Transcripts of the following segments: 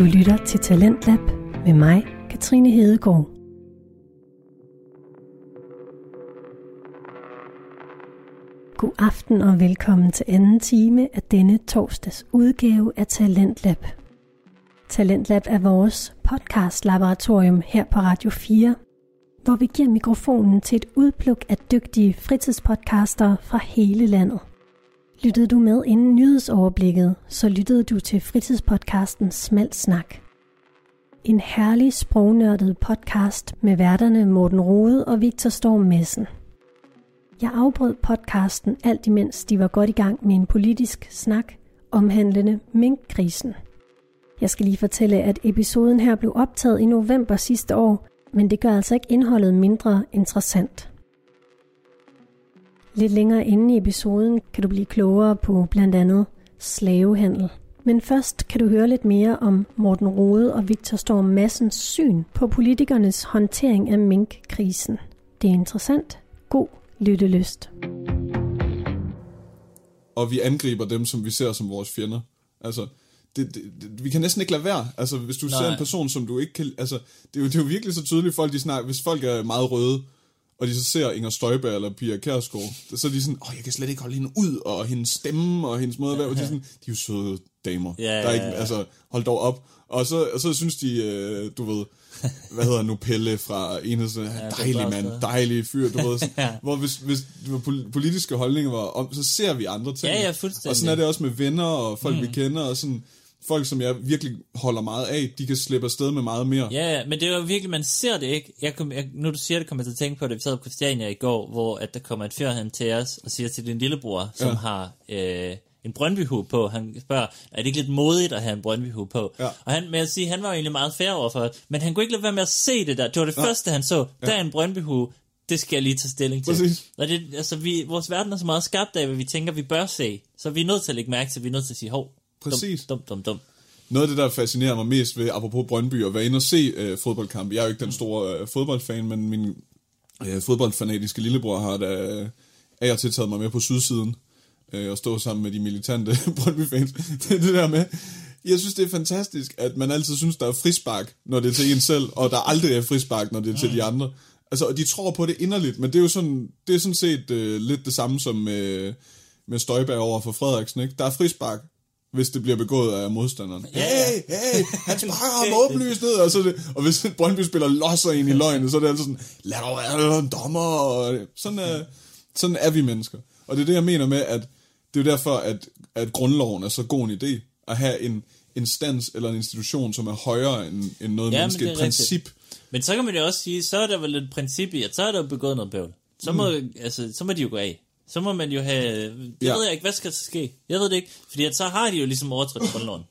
Du lytter til Talentlab med mig, Katrine Hedegaard. God aften og velkommen til anden time af denne torsdags udgave af Talentlab. Talentlab er vores podcast-laboratorium her på Radio 4, hvor vi giver mikrofonen til et udpluk af dygtige fritidspodcaster fra hele landet. Lyttede du med inden nyhedsoverblikket, så lyttede du til fritidspodcasten Smalt Snak. En herlig sprognørdet podcast med værterne Morten Rode og Victor Storm Messen. Jeg afbrød podcasten alt imens de var godt i gang med en politisk snak omhandlende minkkrisen. Jeg skal lige fortælle, at episoden her blev optaget i november sidste år, men det gør altså ikke indholdet mindre interessant. Lidt længere inde i episoden kan du blive klogere på blandt andet slavehandel. Men først kan du høre lidt mere om Morten Rode og Victor Storm Massens syn på politikernes håndtering af minkkrisen. Det er interessant. God lyttelyst. Og vi angriber dem, som vi ser som vores fjender. Altså, det, det, det, vi kan næsten ikke lade være. Altså, hvis du Nej. ser en person, som du ikke kan... Altså, det er jo, det er jo virkelig så tydeligt, folk de snakker... Hvis folk er meget røde, og de så ser Inger Støjberg eller Pia Kærsgaard, så er de sådan, åh, jeg kan slet ikke holde hende ud, og hendes stemme, og hendes måde at være, og de er sådan, de er jo søde damer. Ja, der er ikke, ja, ja. altså, hold dog op. Og så, og så synes de, øh, du ved, hvad hedder nu, Pelle fra enhedsen, ja, dejlig mand, dejlig fyr, du ved. Sådan, Ja. Hvor hvis, hvis politiske holdninger var om, så ser vi andre ting. Ja, ja, fuldstændig. Og sådan er det også med venner og folk, mm. vi kender, og sådan, folk, som jeg virkelig holder meget af, de kan slippe afsted med meget mere. Ja, ja, men det er jo virkelig, man ser det ikke. Jeg kom, jeg, nu du siger det, kommer jeg til at tænke på det. Vi sad på Christiania i går, hvor at der kommer en fyr hen til os og siger til din lillebror, som Ja. har øh, en brøndbyhue på. Han spørger, er det ikke lidt modigt at have en brøndbyhue på? Ja. Og han, med at sige, han var jo egentlig meget fair overfor det, men han kunne ikke lade være med at se det der. Det var det Nej. første, han så. Der er en brøndbyhue. Det skal jeg lige tage stilling til. Præcis. Og det, altså, vi, vores verden er så meget skabt af, hvad vi tænker, vi bør se. Så vi er nødt til at lægge mærke til, vi er nødt til at sige, hov, Præcis. dum, dum, dum. Noget af det, der fascinerer mig mest ved, apropos Brøndby, at være inde og se øh, fodboldkamp. Jeg er jo ikke den store øh, fodboldfan, men min øh, fodboldfanatiske lillebror har da øh, af og til taget mig med på sydsiden øh, og stå sammen med de militante Brøndby-fans. det er det der med, jeg synes, det er fantastisk, at man altid synes, der er frispark, når det er til en selv, og der aldrig er frispark, når det er til de andre. Altså, og de tror på det inderligt, men det er jo sådan, det er sådan set øh, lidt det samme som øh, med Støjberg over for Frederiksen, ikke? Der er frispark, hvis det bliver begået af modstanderen. Ja, ja. Hey, hey, han sparker ham åbenlyst ned, og, så det, og hvis Brøndby spiller losser ind i løgnet, så er det altid sådan, lad dog være en dommer, og sådan er, sådan er vi mennesker. Og det er det, jeg mener med, at det er jo derfor, at, at grundloven er så god en idé, at have en instans eller en institution, som er højere end, end noget Ja, men menneske, et er rigtigt. princip. Men så kan man jo også sige, så er der vel et princip i, at så er der begået noget bøvl. Så må, mm. altså, så må de jo gå af. Så må man jo have... Jeg Ja. ved ikke, hvad skal der ske? Jeg ved det ikke. Fordi at så har de jo ligesom overtrådt grundloven.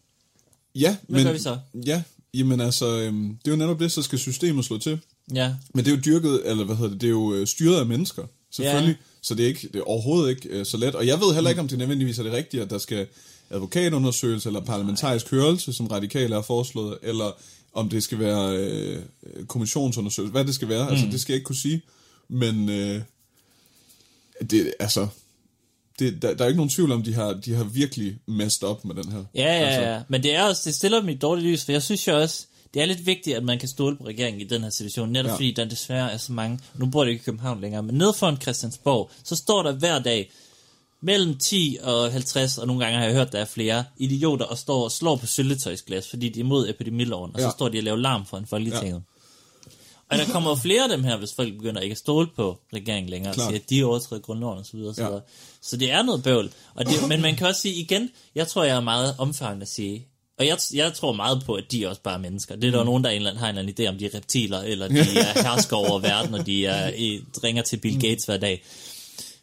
Ja, Hvad men, gør vi så? Ja, jamen altså, øhm, det er jo netop det, så skal systemet slå til. Ja. Men det er jo dyrket, eller hvad hedder det, det er jo øh, styret af mennesker, selvfølgelig. Ja. Så det er, ikke, det er overhovedet ikke øh, så let. Og jeg ved heller ikke, om det nødvendigvis er det rigtige, at der skal advokatundersøgelse eller parlamentarisk hørelse, som radikale har foreslået, eller om det skal være øh, kommissionsundersøgelse, hvad det skal være, mm. altså det skal jeg ikke kunne sige. Men øh, det, altså, det, der, der er ikke nogen tvivl om, de har, de har virkelig messed op med den her. Ja, altså, ja, ja. Men det er også, det stiller dem i et dårligt lys, for jeg synes jo også, det er lidt vigtigt, at man kan stole på regeringen i den her situation, netop Ja. ja. fordi der desværre er så mange, nu bor det ikke i København længere, men nede foran Christiansborg, så står der hver dag mellem 10 og 50, og nogle gange har jeg hørt, der er flere idioter, og står og slår på syltetøjsglas, fordi de er imod epidemiloven, og Ja. så står de og laver larm foran Folketinget. Ja. Og der kommer flere af dem her, hvis folk begynder ikke at stole på regeringen længere, Klart. og siger, at de overtræder grundloven og så videre, og så Ja. Så det er noget bøvl. Og det, men man kan også sige igen, jeg tror, jeg er meget omfavnende at sige, og jeg, jeg tror meget på, at de også bare er mennesker. Det er der jo nogen, der er en eller anden, har en eller anden idé om, de er reptiler, eller de er hersker over verden, og de er, i, ringer til Bill Gates hver dag.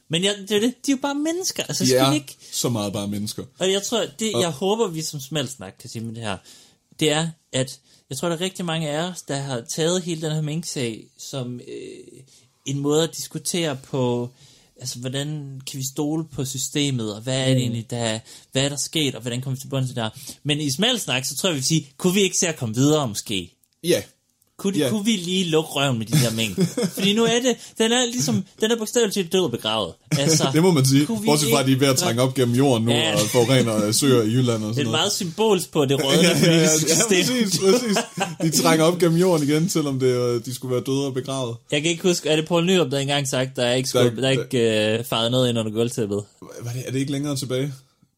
Men jeg, det er det, de er jo bare mennesker. Altså, de er ikke... så meget bare mennesker. Og jeg tror, det, jeg håber, vi som smeltsnak kan sige med det her, det er, at jeg tror, der er rigtig mange af os, der har taget hele den her minksag som øh, en måde at diskutere på, altså hvordan kan vi stole på systemet, og hvad er det egentlig, der, hvad er der sket, og hvordan kommer vi til bunds til det her. Men i smeltsnak, så tror jeg, vi vil sige, kunne vi ikke se at komme videre måske? Ja, kunne, de, Ja. yeah. kunne vi lige lukke røven med de der mængder? Fordi nu er det, den er ligesom, den er bogstaveligt talt død og begravet. Altså, Det må man sige. Bortset fra, at de er ved at trænge op gennem jorden nu, Ja. og forurener søer i Jylland og Det sådan er noget. meget symbolsk på det rådne ja, ja, ja, ja, system. præcis, præcis. De trænger op gennem jorden igen, selvom det, øh, de skulle være døde og begravet. Jeg kan ikke huske, er det Poul Nyrup, der engang sagt, der er ikke, Der er skub, der er ikke øh, faret noget ind under gulvtæppet? Hvad er det, er det ikke længere tilbage?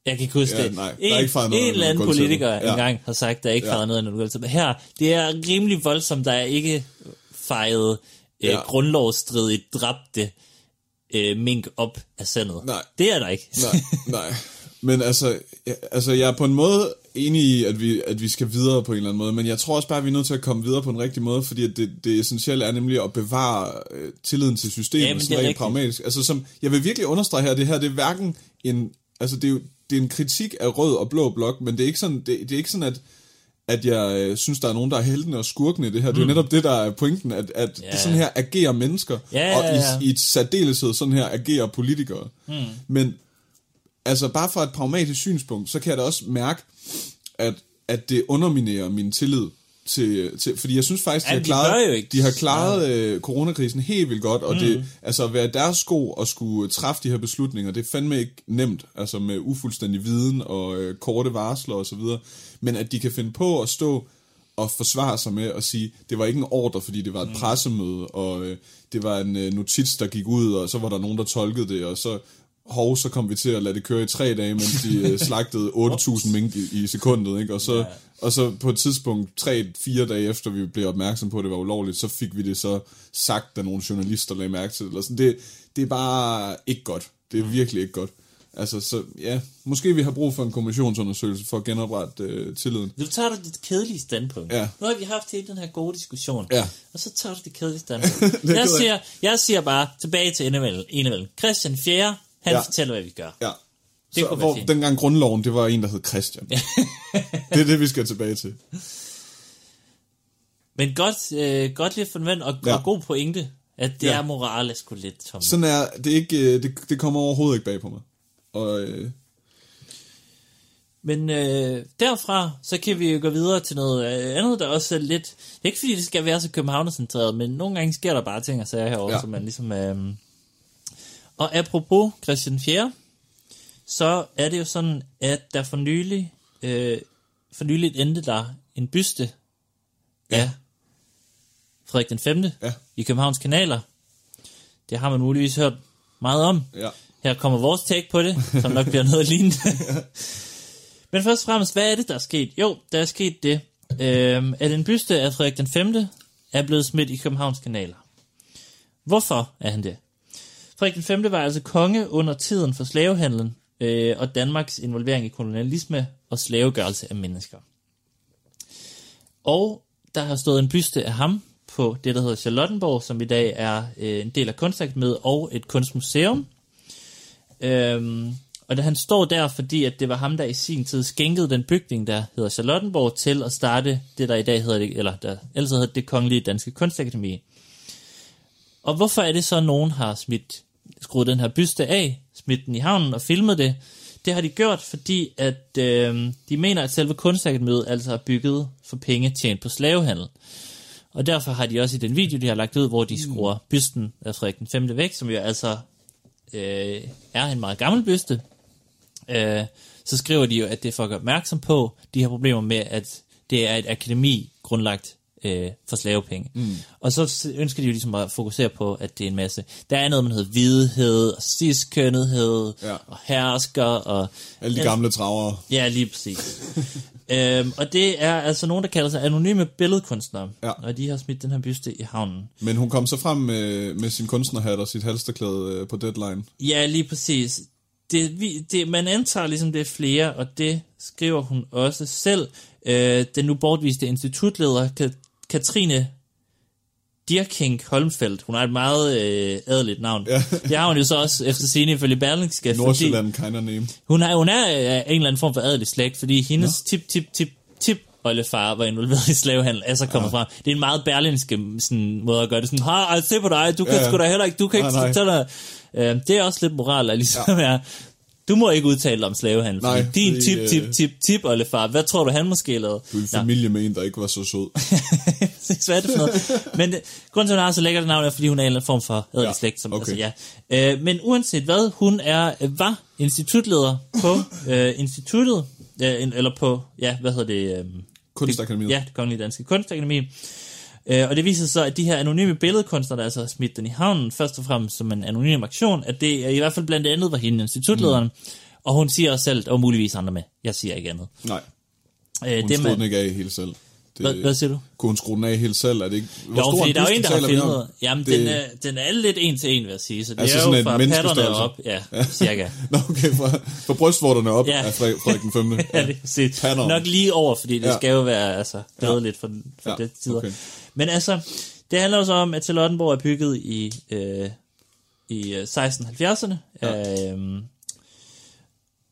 Jeg kan ikke huske Ja, det. nej, der er en, ikke faret noget en eller anden politiker Ja. engang har sagt, der er ikke Ja. faret noget under gulvtæppet. Her, det er rimelig voldsomt, der er ikke fejret øh, Ja. grundlovsstridigt dræbte øh, mink op af sandet. Nej. Det er der ikke. Nej, nej. Men altså, ja, altså, jeg er på en måde enig i, at vi, at vi skal videre på en eller anden måde, men jeg tror også bare, at vi er nødt til at komme videre på en rigtig måde, fordi det, det essentielle er nemlig at bevare øh, tilliden til systemet, er sådan rent pragmatisk. Altså, som, jeg vil virkelig understrege her, det her, det er hverken en, altså, det er jo, det er en kritik af rød og blå blok, men det er ikke sådan, det, det er ikke sådan, at at jeg øh, synes, der er nogen, der er heltene og skurkene i det her. Mm. Det er jo netop det, der er pointen, at, at yeah. sådan her agerer mennesker, Ja, og i, i et særdeleshed sådan her agerer politikere. Mm. Men altså bare fra et pragmatisk synspunkt, så kan jeg da også mærke, at, at det underminerer min tillid til, til fordi jeg synes faktisk, de Jamen, har de klaret, gør jo ikke. de har klaret øh, coronakrisen helt vildt godt, og mm. det, altså at være deres sko og skulle træffe de her beslutninger, det er fandme ikke nemt, altså med ufuldstændig viden og øh, korte varsler og så videre, men at de kan finde på at stå og forsvare sig med at sige, det var ikke en ordre, fordi det var et pressemøde, og øh, det var en øh, notits, der gik ud, og så var der nogen, der tolkede det, og så hov, så kom vi til at lade det køre i tre dage, mens de øh, slagtede 8.000 mink i, i sekundet, ikke? Og så, Ja. og så på et tidspunkt, tre-fire dage efter vi blev opmærksom på, at det var ulovligt, så fik vi det så sagt af nogle journalister, lagde mærke til det. Eller sådan. Det, det er bare ikke godt. Det er virkelig ikke godt. Altså, så ja, måske vi har brug for en kommissionsundersøgelse for at genoprette øh, tilliden. Nu tager du dit kedelige standpunkt. Ja. Nu har vi haft hele den her gode diskussion. Ja. Og så tager du det kedelige standpunkt. er jeg, siger, jeg siger bare tilbage til enevælden. Christian 4. Han Ja. fortæller, hvad vi gør. Ja. Det så, hvor fint. dengang grundloven, det var en, der hed Christian. det er det, vi skal tilbage til. Men godt, øh, godt lige forventet, og, ja. Og god pointe, at det Ja. er morale sgu lidt, Tom. Sådan er, det, ikke, øh, det, det kommer overhovedet ikke bag på mig. Og øh, Men øh, derfra, så kan vi jo gå videre til noget øh, andet, der også er lidt... Det er ikke fordi, det skal være så københavnercentreret, men nogle gange sker der bare ting og sager herovre. Ja. som man ligesom... Øh... Og apropos Christian 4., så er det jo sådan, at der for nylig, øh, for nyligt endte der en byste Ja. af Frederik den 5. Ja. i Københavns kanaler. Det har man muligvis hørt meget om. ja. Her kommer vores take på det, som nok bliver noget lignende. Men først og fremmest, hvad er det, der er sket? Jo, der er sket det, øhm, at en byste af Frederik den 5. er blevet smidt i Københavns kanaler. Hvorfor er han det? Frederik den 5. var altså konge under tiden for slavehandlen øh, og Danmarks involvering i kolonialisme og slavegørelse af mennesker. Og der har stået en byste af ham på det, der hedder Charlottenborg, som i dag er øh, en del af kunstakademiet og et kunstmuseum. Øhm, og da han står der, fordi at det var ham, der i sin tid skænkede den bygning, der hedder Charlottenborg, til at starte det, der i dag hedder det, eller der ellers hedder det Kongelige Danske Kunstakademi. Og hvorfor er det så, at nogen har smidt, skruet den her byste af, smidt den i havnen og filmet det? Det har de gjort, fordi at øh, de mener, at selve kunstakademiet altså er bygget for penge tjent på slavehandel. Og derfor har de også i den video, de har lagt ud, hvor de skruer bysten af Frederik den 5. væk, som jo altså øh, er en meget gammel byste, øh, så skriver de jo, at det er for at gøre opmærksom på de her problemer med, at det er et akademi grundlagt øh, for slavepenge. Mm. Og så ønsker de jo ligesom at fokusere på, at det er en masse... Der er noget, man hedder hvidhed, og ciskønnethed, Ja. og hersker, og... Alle de gamle travere. Ja, lige præcis. øhm, og det er altså nogen, der kalder sig anonyme billedkunstnere, Ja. og de har smidt den her byste i havnen. Men hun kom så frem med, med sin kunstnerhat og sit halsterklæde øh, på deadline. Ja, lige præcis. Det, vi, det, man antager ligesom, det er flere, og det skriver hun også selv. Øh, den nu bortviste institutleder, Ka- Katrine Dirking Holmfeldt. Hun har et meget øh, adeligt navn. Ja. Det har hun jo så også efter sine ifølge Berlingske. Nordsjælland kind of name. Hun er, hun er af en eller anden form for adelig slægt, fordi hendes tip, tip, tip, tip oldefar var involveret i slavehandel, altså kommer ja. frem. Det er en meget berlinske sådan, måde at gøre det. Sådan, ha, ej, se på dig, du kan Ja, ja, ja. sgu da heller ikke, du kan Nej, ikke nej. dig. Øh, det er også lidt moral, at ligesom ja. er. Du må ikke udtale dig om slavehandel. Nej, fordi din fordi, tip, øh, tip, tip, tip, oldefar, hvad tror du, han måske lavede? Du er i familie med en, der ikke var så sød. Hvad er det for noget? Men det, grunden til, at hun har så lækkert navn, er, fordi hun er en eller anden form for ædelig Ja, slægt. Som, okay. altså, ja. øh, men uanset hvad, hun er, øh, var institutleder på øh, instituttet, øh, en- eller på, ja, hvad hedder det? Øh, Kunstakademiet. Ja, det kongelige danske kunstakademi. Øh, og det viser sig så, at de her anonyme billedkunstnere, der altså har smidt den i havnen, først og fremmest som en anonym aktion, at det er i hvert fald blandt andet var hende institutlederen, mm. og hun siger også selv, og muligvis andre med, jeg siger ikke andet. Nej, Øh, hun det, skruede den man, ikke af helt selv. Det, hvad, hvad siger du? Kunne hun skrue den af helt selv? Er det ikke... Hvor Jo, stor fordi der er jo en, der har filmet. Jamen, Det- den, er, den er lidt en til en, vil jeg sige. Så det Altså er sådan jo fra patterne op. Ja, cirka. Nå, okay, fra, fra brystvorterne op Ja. af Frederik, den 5. ja, det er. Nok lige over, fordi det Ja. skal jo være altså, lidt for, for Ja, det tider. okay. Men altså, det handler jo så om, at Charlottenborg er bygget i, øh, i øh, 1670'erne. Ja. Øhm,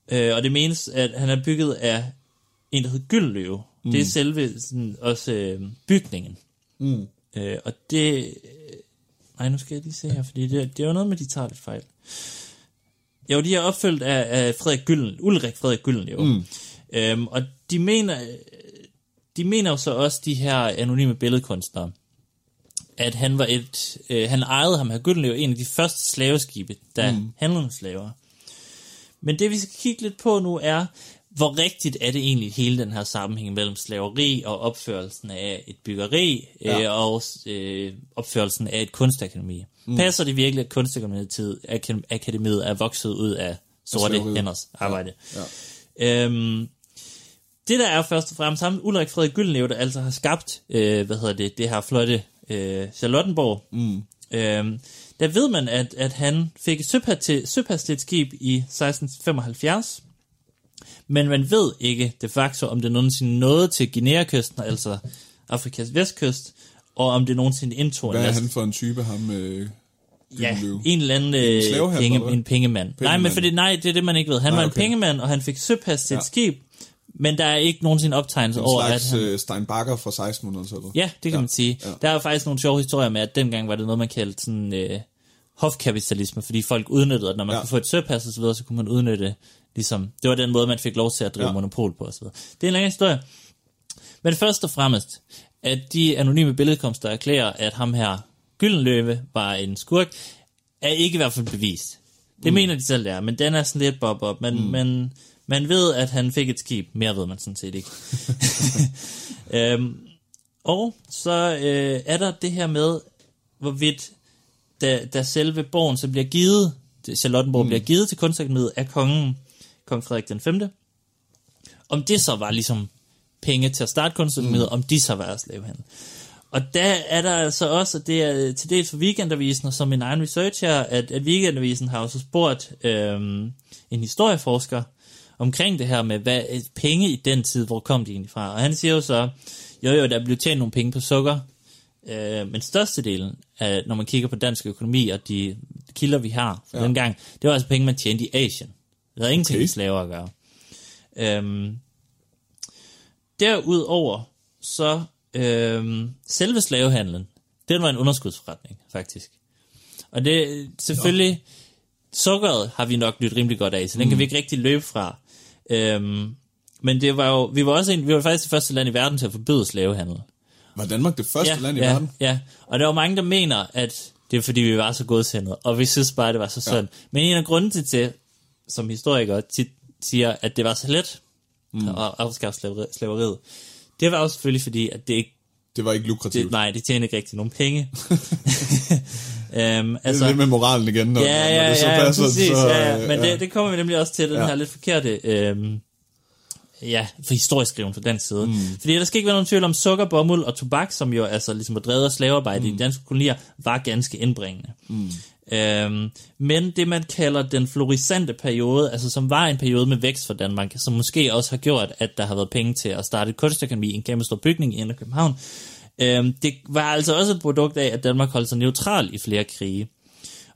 øh, og det menes, at han er bygget af en, der hedder Gyldenløve. Mm. Det er selve sådan, også øh, bygningen. Mm. Øh, og det... øh, Nej, nu skal jeg lige se her, fordi det, det er jo noget med, de tager lidt fejl. Jo, de er opfyldt af, af Frederik Gylden, Ulrik Frederik Gyldenløve. Mm. Øhm, og de mener, de mener jo så også, de her anonyme billedkunstnere, at han var et, øh, han ejede ham her Gyldenløve, en af de første slaveskibe, der mm. handlede med slaver. Men det vi skal kigge lidt på nu er, hvor rigtigt er det egentlig hele den her sammenhæng mellem slaveri og opførelsen af et byggeri ja. øh, og øh, opførelsen af et kunstakademi. Mm. Passer det virkelig, at kunstakademiet akadem- akademiet er vokset ud af sorte hænders arbejde? Ja. Øhm, det der er først og fremmest ham, Ulrik Frederik Gyldenløve, der altså har skabt, øh, hvad hedder det, det her flotte øh, Charlottenborg. Mm. Øhm, der ved man, at, at han fik et søpas- søpastilskib i 1675, men man ved ikke de facto, om det nogensinde nåede til Guinea-kysten, altså Afrikas vestkyst, og om det nogensinde indtog Hvad en er han for en type, ham øh, Ja, en eller anden øh, slavehandler, penge, en pengemand. Nej, men Pengemand. fordi, nej, det er det, man ikke ved. Han Nej, var en okay. pengemand, og han fik søpas til et Ja. skib, men der er ikke nogensinde optegnelse En over, at han... øh, Steinbacher fra 1600-tallet. Ja, det kan ja. man sige. Ja. Der er faktisk nogle sjove historier med, at dengang var det noget, man kaldte sådan øh, hofkapitalisme, fordi folk udnyttede, at når man ja. Kunne få et søpas og så videre, så kunne man udnytte, ligesom, det var den måde, man fik lov til at drive ja. Monopol på og så videre. Det er en lang historie. Men først og fremmest, at de anonyme billedkomster erklærer, at ham her Gyldenløve var en skurk, er ikke i hvert fald bevist. Det mm. mener de selv, det er, men den er sådan lidt bob-bob. Men, mm. men man ved, at han fik et skib. Mere ved man sådan set ikke. øhm, og så øh, er der det her med, hvorvidt da, da selve borgen så bliver givet, Charlottenborg mm. bliver givet til kunstakademiet af kongen, kong Frederik den 5. Om det så var ligesom penge til at starte kunstakademiet, mm. om de så var slavehandel. Og der er der altså også, og det er til dels for Weekendavisen, og som min egen research her, at, at Weekendavisen har også spurgt øhm, en historieforsker omkring det her med, hvad penge i den tid, hvor kom de egentlig fra? Og han siger jo så, jo jo, der blev tjent nogle penge på sukker, øh, men størstedelen, af, når man kigger på dansk økonomi og de kilder, vi har fra ja. Dengang, det var altså penge, man tjente i Asien. Det havde ingenting Okay. med slaver at gøre. Øhm, derudover, så øhm, selve slavehandlen, den var en underskudsforretning, faktisk. Og det selvfølgelig, sukkeret har vi nok nyt rimelig godt af, så den Mm. kan vi ikke rigtig løbe fra. Øhm, men det var jo, vi var også en, vi var faktisk det første land i verden til at forbyde slavehandel. Var Danmark det første ja, land i ja, verden? Ja, og der var mange, der mener, at det er fordi, vi var så godsendet, og vi synes bare, det var så synd. Ja. Men en af grunden til, til, som historikere tit siger, at det var så let mm. at afskaffe slaveri- slaveriet, det var også selvfølgelig fordi, at det ikke, Det var ikke lukrativt. det, nej, det tjente ikke rigtig nogen penge. øhm, altså, det er det med moralen igen, når, ja, ja, når det så ja, passer. præcis, så, ja, ja. øh, Men det, det kommer vi nemlig også til, den Ja. her lidt forkerte, øhm, ja, for historieskriven fra den side. Mm. Fordi der skal ikke være nogen tvivl om sukker, bomuld og tobak, som jo altså ligesom var drevet af slavearbejde mm. i de danske kolonier, var ganske indbringende. Mm. Øhm, men det man kalder den florisante periode, altså som var en periode med vækst for Danmark, som måske også har gjort, at der har været penge til at starte et i en kæmpe stor bygning i København, øhm, det var altså også et produkt af, at Danmark holdt sig neutral i flere krige.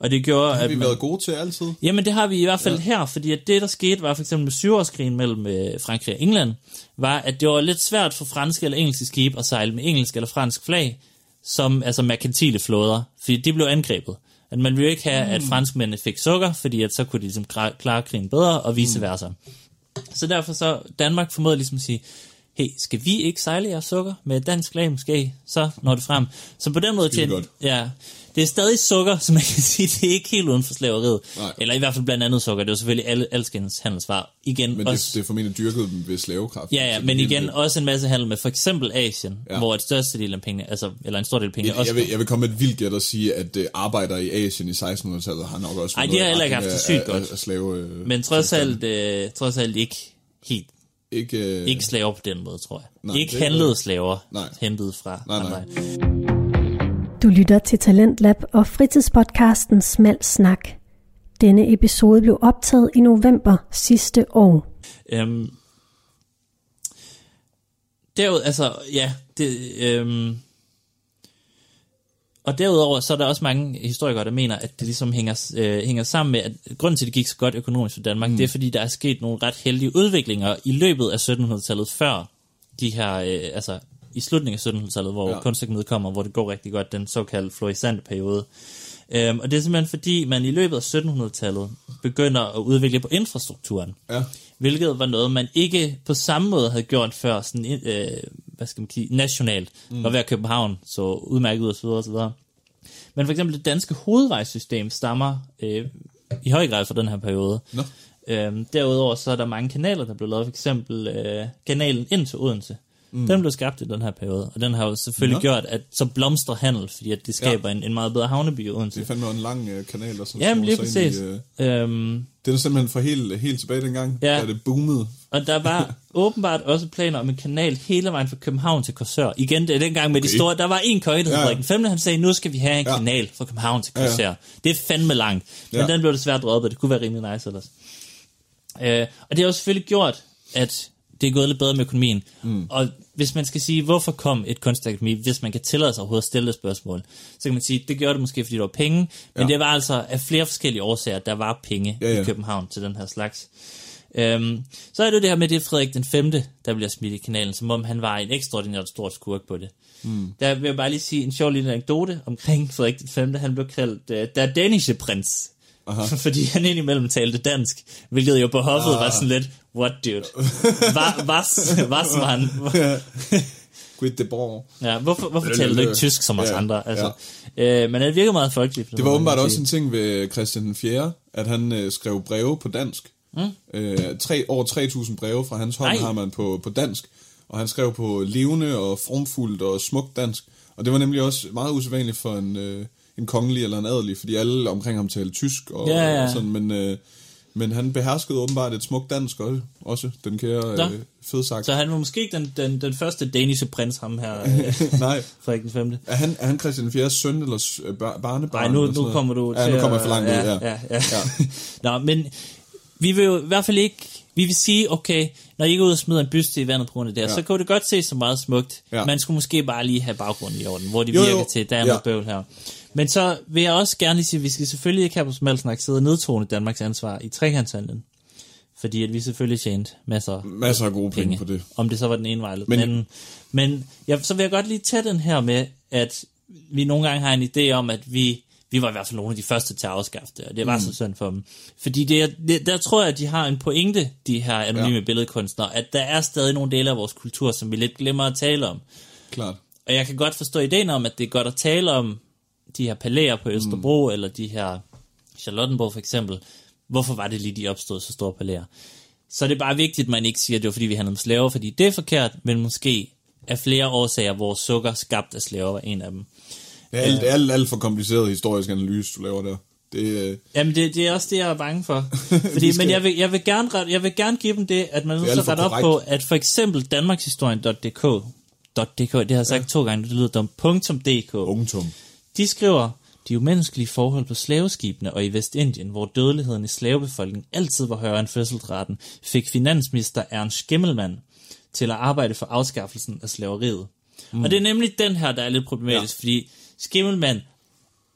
Og det gjorde, Har at vi man, været gode til altid? Jamen det har vi i hvert fald ja. her, fordi at det der skete var for eksempel med syvårskrigen mellem øh, Frankrig og England, var at det var lidt svært for franske eller engelske skibe at sejle med engelsk eller fransk flag, som altså merkantile flåder, fordi de blev angrebet. At man ville ikke have, at franskmændene fik sukker, fordi at så kunne de ligesom klare krigen bedre, og vice versa. Så derfor så Danmark formåede ligesom at sige, hey, skal vi ikke sejle jeres sukker med et dansk lag måske? Så når det frem. Så på den måde til, godt. ja, det er stadig sukker, så man kan sige, det er ikke helt uden for slaveriet. Nej. Eller i hvert fald blandt andet sukker. Det er jo selvfølgelig alle, alskens handelsvarer. Igen, Men også, det, det er formentlig dyrket ved slavekraft. Ja, ja, men det igen helt- også en masse handel med for eksempel Asien, ja. Hvor et største del af pengene, altså, eller en stor del af pengene Jeg, også... jeg, vil, jeg vil komme med et vildt gæt og sige, at uh, arbejdere i Asien i 1600-tallet har nok også Ej, været de har heller ikke haft det sygt af- godt. Af, af slave, øh, men trods alt, øh, trods alt ikke helt, Ikke, øh, ikke slaver på den måde, tror jeg. Nej, ikke handlede slaver, Nej. hentet fra Nej, nej. andre. Du lytter til Talentlab og fritidspodcasten Smal Snak. Denne episode blev optaget i november sidste år. Øhm, derud, altså, ja, det, øhm, og derudover, så er der også mange historikere, der mener, at det ligesom hænger, øh, hænger sammen med, at grunden til, at det gik så godt økonomisk for Danmark, mm. det er, fordi der er sket nogle ret heldige udviklinger i løbet af 1700-tallet, før de her, øh, altså i slutningen af 1700-tallet, hvor ja. Kunstakademiet kommer, hvor det går rigtig godt, den såkaldte florissante periode. Øhm, og det er simpelthen fordi, man i løbet af 1700-tallet begynder at udvikle på infrastrukturen Ja, hvilket var noget, man ikke på samme måde havde gjort før, sådan, øh, hvad skal man sige, nationalt. Mm. Og hver København så udmærket ud, og så videre, og så videre. Men for eksempel det danske hovedvejssystem stammer øh, i høj grad fra den her periode. Nå. Øhm, derudover så er der mange kanaler, der blev lavet. For eksempel øh, kanalen ind til Odense. Mm. Den blev skabt i den her periode, og den har jo selvfølgelig Nå. gjort, at så blomstrer handel, fordi at det skaber ja. en, en meget bedre havneby i Odense. det er fandme en lang øh, kanal, der som Jamen lige præcis. I, øh, Øhm, det er simpelthen fra helt, helt tilbage dengang, Ja. da det boomede. Og der var åbenbart også planer om en kanal hele vejen fra København til Korsør. Igen, det er dengang med de Okay. store... Der var en køje, der hed Ja. Frederik den 5. Han sagde, nu skal vi have en Ja. kanal fra København til Ja, ja. Korsør. Det er fandme langt. Men Ja. den blev desværre droppet. Det kunne være rimelig nice ellers. Øh, og det har jo selvfølgelig gjort, at det er gået lidt bedre med økonomien. Mm. Og hvis man skal sige, hvorfor kom et kunstakademi, hvis man kan tillade sig overhovedet at stille det spørgsmål, så kan man sige, det gjorde det måske, fordi der var penge, men Ja. det var altså af flere forskellige årsager, at der var penge Ja, ja. i København til den her slags. Øhm, så er det jo det her med, det er Frederik den 5., der bliver smidt i kanalen, som om han var en ekstraordinært stor skurk på det. Mm. Der vil jeg bare lige sige en sjov lille anekdote omkring Frederik den 5. Han blev kaldt uh, der Danish prins. Aha. Fordi han indimellem talte dansk, hvilket jo på hoffet Ah. var sådan lidt, what dude? Hvad was, man? Quit the ball. Ja, hvorfor, hvorfor taler du ikke tysk som os ja, andre? Altså, øh, men det virker meget folkeligt. Det var åbenbart også en ting ved Christian den 4., at han øh, skrev breve på dansk. Mm. Øh, tre, over 3.000 breve fra hans hånd Nej. har man på, på dansk. Og han skrev på levende og formfuldt og smukt dansk. Og det var nemlig også meget usædvanligt for en, øh, en kongelig eller en adelig, fordi alle omkring ham talte tysk og, Ja, ja. og sådan. Men, øh, men han beherskede åbenbart et smukt dansk også, også den kære Nå. øh, fedsagt. Så han var måske ikke den, den, den første danish prins, ham her, øh, Nej, Frederik den 5. er han, er han Christian den 4. søn eller øh, bar- barnebarn? Nej, nu, nu noget? kommer du ja, til nu kommer jeg for langt ud, ja. ja, ja. ja. Nå, men vi vil jo i hvert fald ikke... Vi vil sige, okay, når I går ud og smider en byste i vandet på grund af det, ja. Ja. så kunne det godt se så meget smukt. Ja. Man skulle måske bare lige have baggrunden i orden, hvor det Jo, virker jo. til, der er noget Ja. bøvl her. Men så vil jeg også gerne lige sige, at vi skal selvfølgelig ikke have på Smalsnak sidde og nedtone Danmarks ansvar i trekantshandlen. Fordi at vi selvfølgelig tjente masser Masser af gode penge, penge, på det. om det så var den ene vej eller den Men- anden. Men ja, så vil jeg godt lige tage den her med, at vi nogle gange har en idé om, at vi, vi var i hvert fald nogle af de første til at afskaffe det, og det var mm. så synd for dem. Fordi det, det, der tror jeg, at de har en pointe, de her anonyme. Ja. billedkunstnere, at der er stadig nogle dele af vores kultur, som vi lidt glemmer at tale om. Klart. Og jeg kan godt forstå ideen om, at det er godt at tale om de her palæer på Østerbro, mm. eller de her Charlottenborg for eksempel. Hvorfor var det lige, de opstod så store palæer? Så det er bare vigtigt, at man ikke siger, at det var fordi, vi handlede med slaver, fordi det er forkert, men måske af flere årsager, hvor sukker skabt af slaver var en af dem. Det er alt, alt, alt for kompliceret historisk analyse, du laver der. Det, øh, Jamen, det, det er også det, jeg er bange for. Fordi, skal- Men jeg vil, jeg, vil gerne, ret- jeg vil gerne give dem det, at man nu så rette op på, at for eksempel danmarkshistorien.dk, .dk, det har jeg sagt ja. to gange, det lyder dumt, .dk, punktum. De skriver, de umenneskelige forhold på slaveskibene og i Vestindien, hvor dødeligheden i slavebefolkningen altid var højere end fødselsraten, fik finansminister Ernst Schimmelmann til at arbejde for afskaffelsen af slaveriet. Mm. Og det er nemlig den her, der er lidt problematisk, ja. fordi Schimmelmann,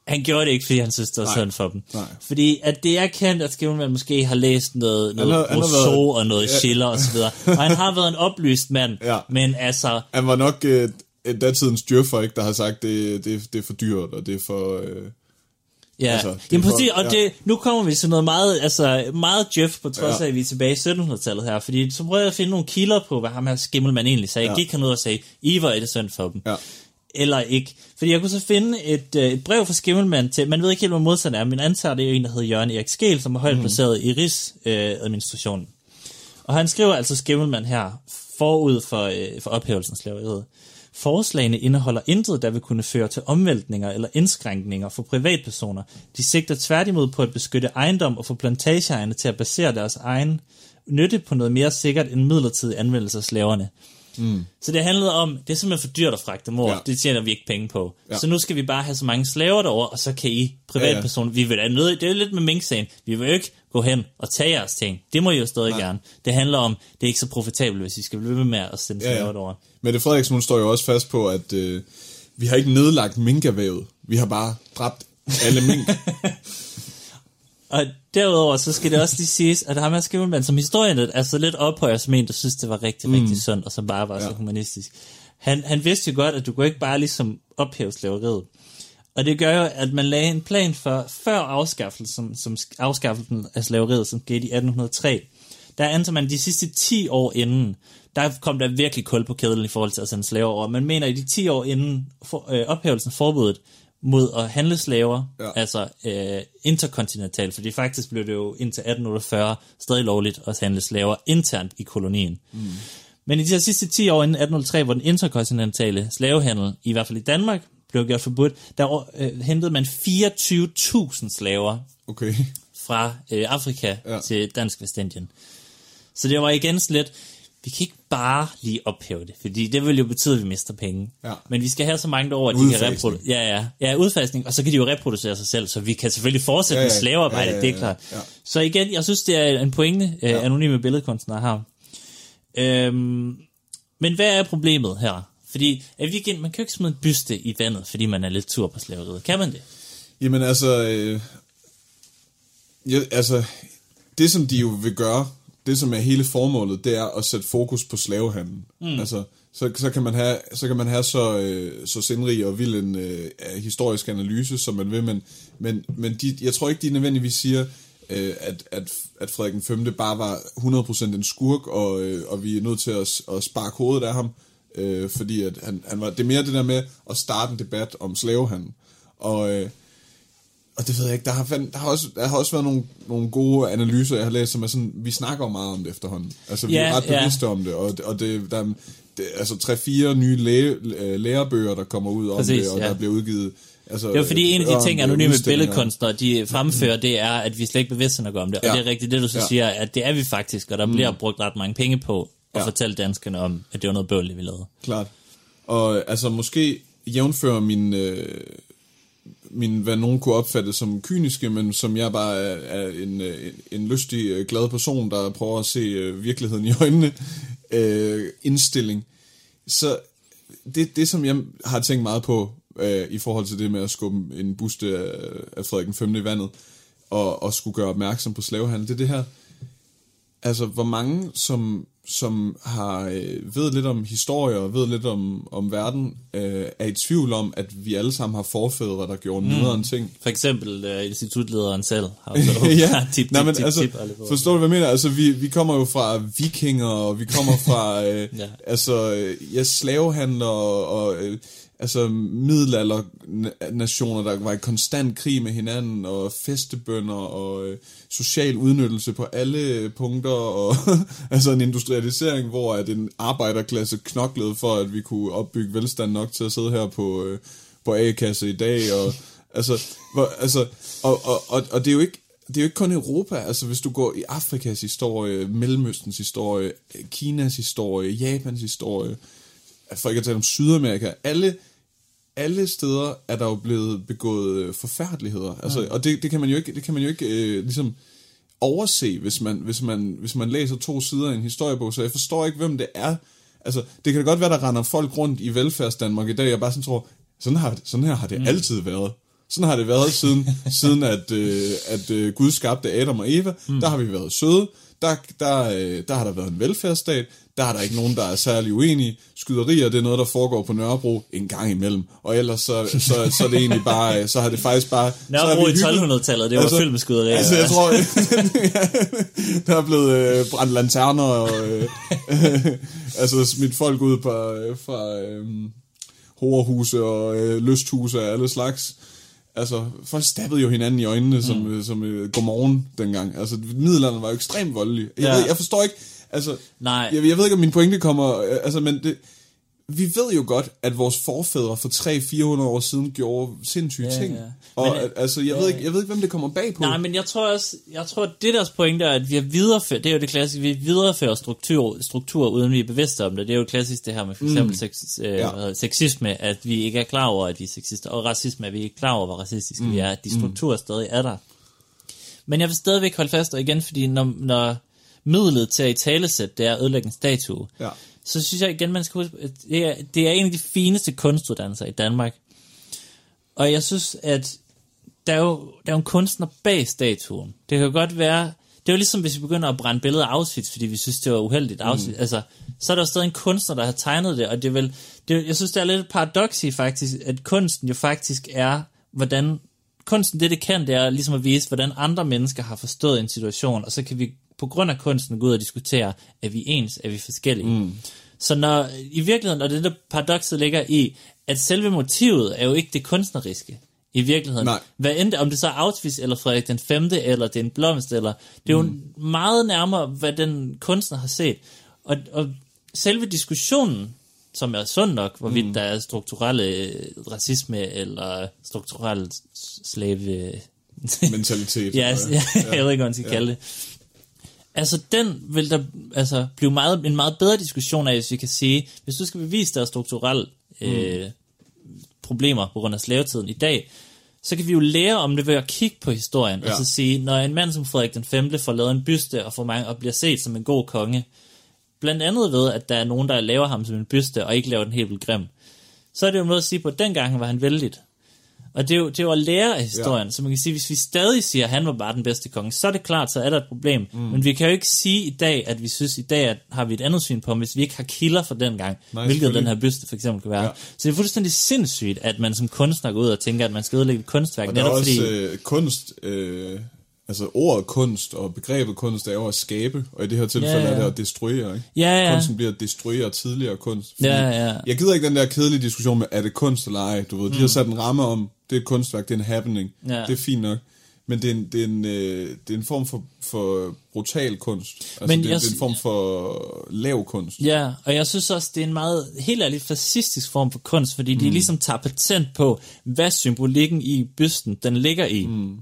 han gjorde det ikke, fordi han synes, det var synd for dem. Nej. Fordi at det er kendt, at Schimmelmann måske har læst noget, noget har- han har Rousseau været- og noget Ja. Schiller og så videre. Og han har været en oplyst mand, Ja. men altså, Han var nok øh, et datidens djøffer, ikke, der har sagt, det, det, det er for dyrt, og det er for... Øh, Ja, Altså, det Jamen, præcis, for- og ja. det, nu kommer vi til noget meget, altså, meget Jeff, på trods Ja. af, at vi er tilbage i 1700-tallet her, fordi så prøver jeg at finde nogle kilder på, hvad ham her Skimmelmann egentlig sagde. Ja. Gik han ud og sagde, I var et synd for dem. Ja. Eller ikke. Fordi jeg kunne så finde et, øh, et brev fra Skimmelmann til, man ved ikke helt, hvad modstanden er, men antager, det er en, der hedder Jørgen Erik Skel, som er højt placeret i RIS-administrationen. og han skriver altså Skimmelmann her, forud for, øh, for ophævelsen af slaveriet. Forslagene indeholder intet, der vil kunne føre til omvæltninger eller indskrænkninger for privatpersoner. De sigter tværtimod på at beskytte ejendom og få plantageejerne til at basere deres egen nytte på noget mere sikkert end midlertidig anvendelse af slaverne. Mm. Så det handlede om, det er simpelthen for dyrt at fragte dem over, Ja. det tjener vi ikke penge på. Ja. Så nu skal vi bare have så mange slaver derover, og så kan I privatpersoner, ja, ja. vi vil da nødt, det er lidt med Mink-sagen, vi vil jo ikke gå hen og tage jeres ting. Det må I jo stadig Nej. gerne. Det handler om, det er ikke så profitabelt, hvis I skal blive ved med at sende Ja, ja. slaver derover. Mette Frederiksen hun står jo også fast på, at øh, vi har ikke nedlagt minkervævet. Vi har bare dræbt alle mink. Og derudover, så skal det også lige siges, at ham her Skimmelmann, som historien er så lidt ophøjer som en, der synes, det var rigtig, mm. rigtig sundt, og som bare var ja. så humanistisk. Han, han vidste jo godt, at du kunne ikke bare ligesom ophæve slaveriet. Og det gør jo, at man lagde en plan for, før afskaffelsen, som afskaffelsen af slaveriet, som skete i 1803, der antager man de sidste 10 år inden, der kom der virkelig kul på kedlen i forhold til at sende slaver over. Man mener, i de 10 år inden for, øh, ophævelsen af forbuddet mod at handle slaver, Ja. altså øh, interkontinentalt, fordi faktisk blev det jo indtil 1848 stadig lovligt at handle slaver internt i kolonien. Mm. Men i de sidste 10 år inden 1803, hvor den interkontinentale slavehandel, i hvert fald i Danmark, blev gjort forbudt, der øh, hentede man 24.000 slaver Okay. fra øh, Afrika ja. til Dansk Vestindien. Så det var igen sådan lidt, vi kan ikke bare lige ophæve det, fordi det vil jo betyde, at vi mister penge. Ja. Men vi skal have så mange derover, at de kan reproducere. Ja, ja, ja, udfasning, og så kan de jo reproducere sig selv, så vi kan selvfølgelig fortsætte Ja, ja, ja. med slavearbejde, Ja, ja, det er ja, klart. ja. Så igen, jeg synes, det er en pointe, øh, Ja. anonyme billedkunstnere har. Øhm, men hvad er problemet her? Fordi at vi igen, man kan jo ikke smide en byste i vandet, fordi man er lidt tur på slaveriet. Kan man det? Jamen altså, øh, ja, altså, det som de jo vil gøre, det som er hele formålet, det er at sætte fokus på slavehandlen. Mm. Altså, så, så, kan man have, så kan man have så, øh, så sindrig og vild en øh, historisk analyse, som man vil, men, men, men de, jeg tror ikke, de nødvendigvis siger, øh, at, at, at Frederik 5. bare var 100% en skurk, og, øh, og vi er nødt til at, at sparke hovedet af ham, øh, fordi at han, han var, det er mere det der med at starte en debat om slavehandel. Og, øh, og det ved jeg ikke, der har, fand, der har, også, der har også været nogle, nogle gode analyser, jeg har læst, som er sådan, vi snakker meget om det efterhånden. Altså, vi Ja, er ret ja. bevidste om det, og, og det, der er det, altså tre-fire nye læge, øh, lærebøger, der kommer ud om Præcis, det, og ja. der bliver udgivet... Altså, Det er fordi en af de ting, anonyme billedkunstnere de fremfører, det er, at vi slet ikke bevidste nok om det. Og Ja. det er rigtigt, det du så Ja. siger, at det er vi faktisk, og der bliver brugt ret mange penge på at Ja. fortælle danskerne om, at det var noget bøvl, vi lavede. Klart. Og altså måske jævnfører min, øh, min, hvad nogen kunne opfatte som kyniske, men som jeg bare er, er en, øh, en lystig, øh, glad person, der prøver at se øh, virkeligheden i øjnene, øh, indstilling. Så det, det, som jeg har tænkt meget på, øh, i forhold til det med at skubbe en buste af, af Frederik 5. i vandet, og, og skulle gøre opmærksom på slavehandel, det er det her, altså hvor mange, som, som har øh, ved lidt om historie og ved lidt om, om verden, øh, er i tvivl om, at vi alle sammen har forfædre, der gjorde nederen ting. For eksempel uh, institutlederen selv har jo ja, tip, tip, Nej, men tip, altså, tip, forstår du, hvad jeg mener? Altså, vi, vi kommer jo fra vikinger, og vi kommer fra, øh, Ja. altså, øh, ja, slavehandler, og, og øh, altså, middelalder-nationer, der var i konstant krig med hinanden, og festebønder, og øh, social udnyttelse på alle punkter, og altså en industrialisering, hvor at en arbejderklasse knoklede for, at vi kunne opbygge velstand nok til at sidde her på, øh, på A-kasse i dag, og altså, hvor, altså og, og, og, og det er jo ikke det er jo ikke kun Europa, altså hvis du går i Afrikas historie, Mellemøstens historie, Kinas historie, Japans historie, for ikke at tale om Sydamerika, alle, alle steder er der jo blevet begået øh, forfærdeligheder. Altså. Og det, det kan man jo ikke, det kan man jo ikke øh, ligesom overse, hvis man, hvis, man, hvis man læser to sider i en historiebog, så jeg forstår ikke, hvem det er. Altså, det kan da godt være, der render folk rundt i velfærdsdanmark i dag, og bare sådan tror, sådan, har, sådan her har det mm. altid været. Sådan har det været siden, siden at, øh, at øh, Gud skabte Adam og Eva. Mm. Der har vi været søde. Der, der, øh, der har der været en velfærdsstat, der er der ikke nogen, der er særlig uenige. Skyderier, det er noget, der foregår på Nørrebro en gang imellem. Og ellers så, så, så er det egentlig bare, øh, så har det faktisk bare... Nørrebro så i hygget- 1200-tallet, det var Altså- fyldt med skyderier. Altså, jeg tror, der er blevet øh, brændt lanterner og øh, altså smidt folk ud på, øh, fra øh, horehuse og øh, lysthuse af alle slags. Altså, folk stabbede jo hinanden i øjnene som, mm. som øh, godmorgen dengang. Altså, middelalderen var jo ekstremt voldelig. Jeg, Ja. ved, jeg forstår ikke, altså, Nej. jeg, jeg ved ikke, om min pointe kommer, øh, altså, men det, vi ved jo godt, at vores forfædre for 300-400 år siden gjorde sindssyge Ja, ting. ja. Og Men, altså, jeg, ved ikke, jeg ved ikke, hvem det kommer bag på. Nej, men jeg tror også, jeg tror, at det deres pointe er, at vi har videreført, det er jo det klassiske, vi viderefører struktur, struktur uden vi er bevidste om det. Det er jo klassisk det her med for eksempel mm. sex, øh, Ja. sexisme, at vi ikke er klar over, at vi er sexister, og racisme, at vi ikke er klar over, hvor racistiske mm. vi er, at de strukturer stadig er der. Men jeg vil stadigvæk holde fast, og igen, fordi når, når midlet til at i talesæt, det er at ødelægge en statue, Ja. Så synes jeg igen, man skal huske, at det er, det er en af de fineste kunstuddannelser i Danmark. Og jeg synes, at der er jo, der er jo en kunstner bag statuen. Det kan jo godt være, det er jo ligesom hvis vi begynder at brænde billeder af Auschwitz, fordi vi synes, det var uheldigt Auschwitz. Mm. Altså, så er der jo stadig en kunstner, der har tegnet det, og det er vel, det, jeg synes, det er lidt paradoks i faktisk, at kunsten jo faktisk er, hvordan, kunsten det det kan, det er ligesom at vise, hvordan andre mennesker har forstået en situation, og så kan vi på grund af kunsten gå ud og diskutere, er vi ens, er vi forskellige. Mm. Så når, i virkeligheden, og det der paradokset ligger i, at selve motivet er jo ikke det kunstneriske i virkeligheden. Nej. Hvad end om det så er Auschwitz, eller Frederik den 5., eller det er en blomst, eller det er jo mm. meget nærmere, hvad den kunstner har set. Og, og selve diskussionen, som er sund nok, hvorvidt mm. der er strukturelle øh, racisme, eller strukturel slave... Mentalitet. Ja, ja, ja, jeg ved ikke, hvad man skal ja. kalde det. Altså, den vil der altså, blive meget, en meget bedre diskussion af, hvis vi kan sige, hvis du skal bevise, der er strukturelle øh, problemer på grund af slavetiden i dag, så kan vi jo lære om det ved at kigge på historien, ja. Ja. og så sige, når en mand som Frederik den 5. får lavet en byste, og, får mange, og bliver set som en god konge, blandt andet ved, at der er nogen, der laver ham som en byste, og ikke laver den helt vildt grim, så er det jo noget at sige på, at dengang var han vældigt. Og det er, jo, det er jo at lære af historien, ja. så man kan sige, hvis vi stadig siger, at han var bare den bedste konge, så er det klart, så er der et problem. Mm. Men vi kan jo ikke sige i dag, at vi synes i dag, at har vi et andet syn på hvis vi ikke har kilder fra den gang, Nej, hvilket den her byste for eksempel kan være. Ja. Så det er fuldstændig sindssygt, at man som kunstner går ud og tænker, at man skal ødelægge et kunstværk, Og der er også fordi... øh, kunst, øh, altså ordet kunst og begrebet kunst er jo at skabe, og i det her tilfælde Ja, ja. er det at destruere, ikke? Ja, ja. Kunsten bliver at destruere tidligere kunst. Ja, ja. Jeg gider ikke den der kedelige diskussion med, er det kunst eller ej, du ved. De har sat en ramme om, det er et kunstværk, det er en happening. Ja. Det er fint nok. Men det er en, det er en, øh, det er en form for, for brutal kunst. Altså, Men det, jeg det er en form for lav kunst. Ja, og jeg synes også, det er en meget, helt ærligt, fascistisk form for kunst, fordi mm. de ligesom tager patent på, hvad symbolikken i bysten, den ligger i. Mm.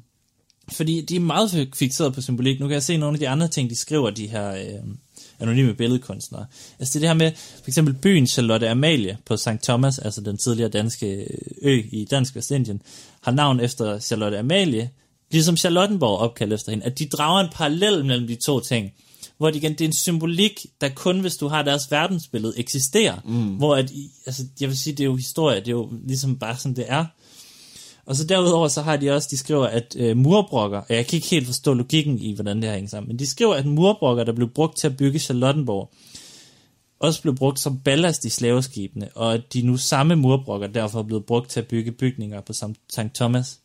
Fordi de er meget fixeret på symbolik. Nu kan jeg se nogle af de andre ting, de skriver, de her øh, anonyme billedkunstnere. Altså det er det her med, for eksempel byen Charlotte Amalie på St. Thomas, altså den tidligere danske ø i Dansk Vestindien, har navn efter Charlotte Amalie, ligesom Charlottenborg opkaldt efter hende, at de drager en parallel mellem de to ting. Hvor det igen, det er en symbolik, der kun hvis du har deres verdensbillede eksisterer. Mm. Hvor at, altså, jeg vil sige, det er jo historie, det er jo ligesom bare sådan, det er. Og så derudover, så har de også, de skriver, at øh, murbrokker, og jeg kan ikke helt forstå logikken i, hvordan det her hænger sammen, men de skriver, at murbrokker, der blev brugt til at bygge Charlottenborg, også blev brugt som ballast i slaveskibene, og at de nu samme murbrokker derfor er blevet brugt til at bygge bygninger på St. Thomas.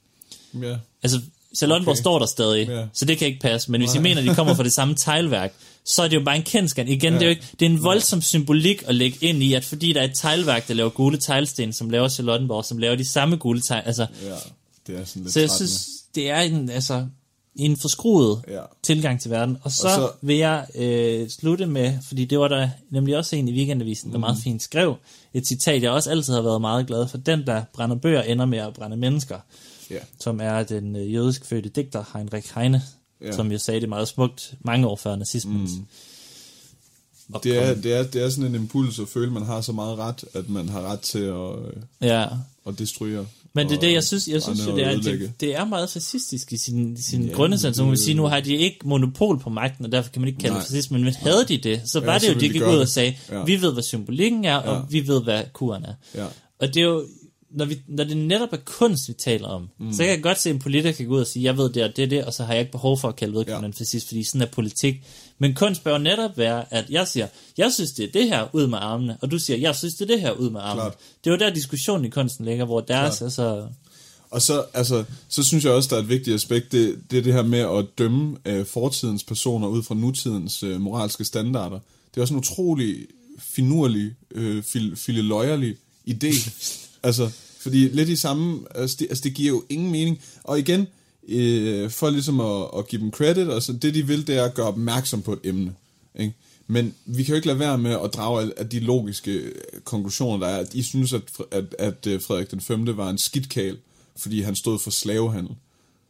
Ja. Altså, Charlottenborg. Okay. står der stadig, Ja. så det kan ikke passe. Men hvis I mener, at de kommer fra det samme teglværk, så er det jo bare en kendskab. Igen, ja. det er jo ikke, det er en voldsom symbolik at lægge ind i, at fordi der er et teglværk, der laver gule teglsten, som laver Charlottenborg, som laver de samme gule tegl, altså, ja, det er sådan lidt så jeg trættende. synes, det er en, altså, en forskruet Ja. tilgang til verden. Og så, Og så vil jeg øh, slutte med, fordi det var der nemlig også en i weekendavisen, der Mhm. meget fint skrev, et citat, jeg også altid har været meget glad for. Den, der brænder bøger, ender med at brænde mennesker. Ja. Som er den øh, jødisk fødte digter Heinrich Heine, ja. Som jo sagde det meget smukt mange år før nazismens. Mm. Det er, det, er, det er sådan en impuls at føle, at man har så meget ret, at man har ret til at, øh, Ja, at destruere. men det er og det, jeg synes, jeg synes jo, det og er, det, det er meget fascistisk i sin, sin Ja, grundessens. Så man det- sige, nu har de ikke monopol på magten, og derfor kan man ikke kalde Nej. det fascisme, men havde de det, så var Ja, det så jo, ville de gik ud og sagde, Ja. vi ved, hvad symbolikken er, og Ja. vi ved, hvad kuren er. Ja. Og det er jo, når, vi, når det netop er kunst, vi taler om, mm. så kan jeg godt se en politiker kan gå ud og sige, jeg ved det og det er det, og så har jeg ikke behov for at kalde vedkommende ja. fascist, fordi sådan er politik. Men kunst bør netop være, at jeg siger, jeg synes det er det her ud med armene, og du siger, jeg synes det er det her ud med armene. Klart. Det er jo der diskussionen i kunsten ligger, hvor deres Klart. er så... Og så, altså, så synes jeg også, der er et vigtigt aspekt, det, det er det her med at dømme øh, fortidens personer ud fra nutidens øh, moralske standarder. Det er også en utrolig finurlig, øh, fil, fileløjerlig idé. altså, fordi lidt i samme, altså det, altså det giver jo ingen mening. Og igen, øh, for ligesom at, at give dem credit, altså det de vil, det er at gøre opmærksom på et emne. Ikke? Men vi kan jo ikke lade være med at drage af, de logiske øh, konklusioner, der er, at I synes, at, at, at øh, Frederik den 5. var en skidtkal, fordi han stod for slavehandel.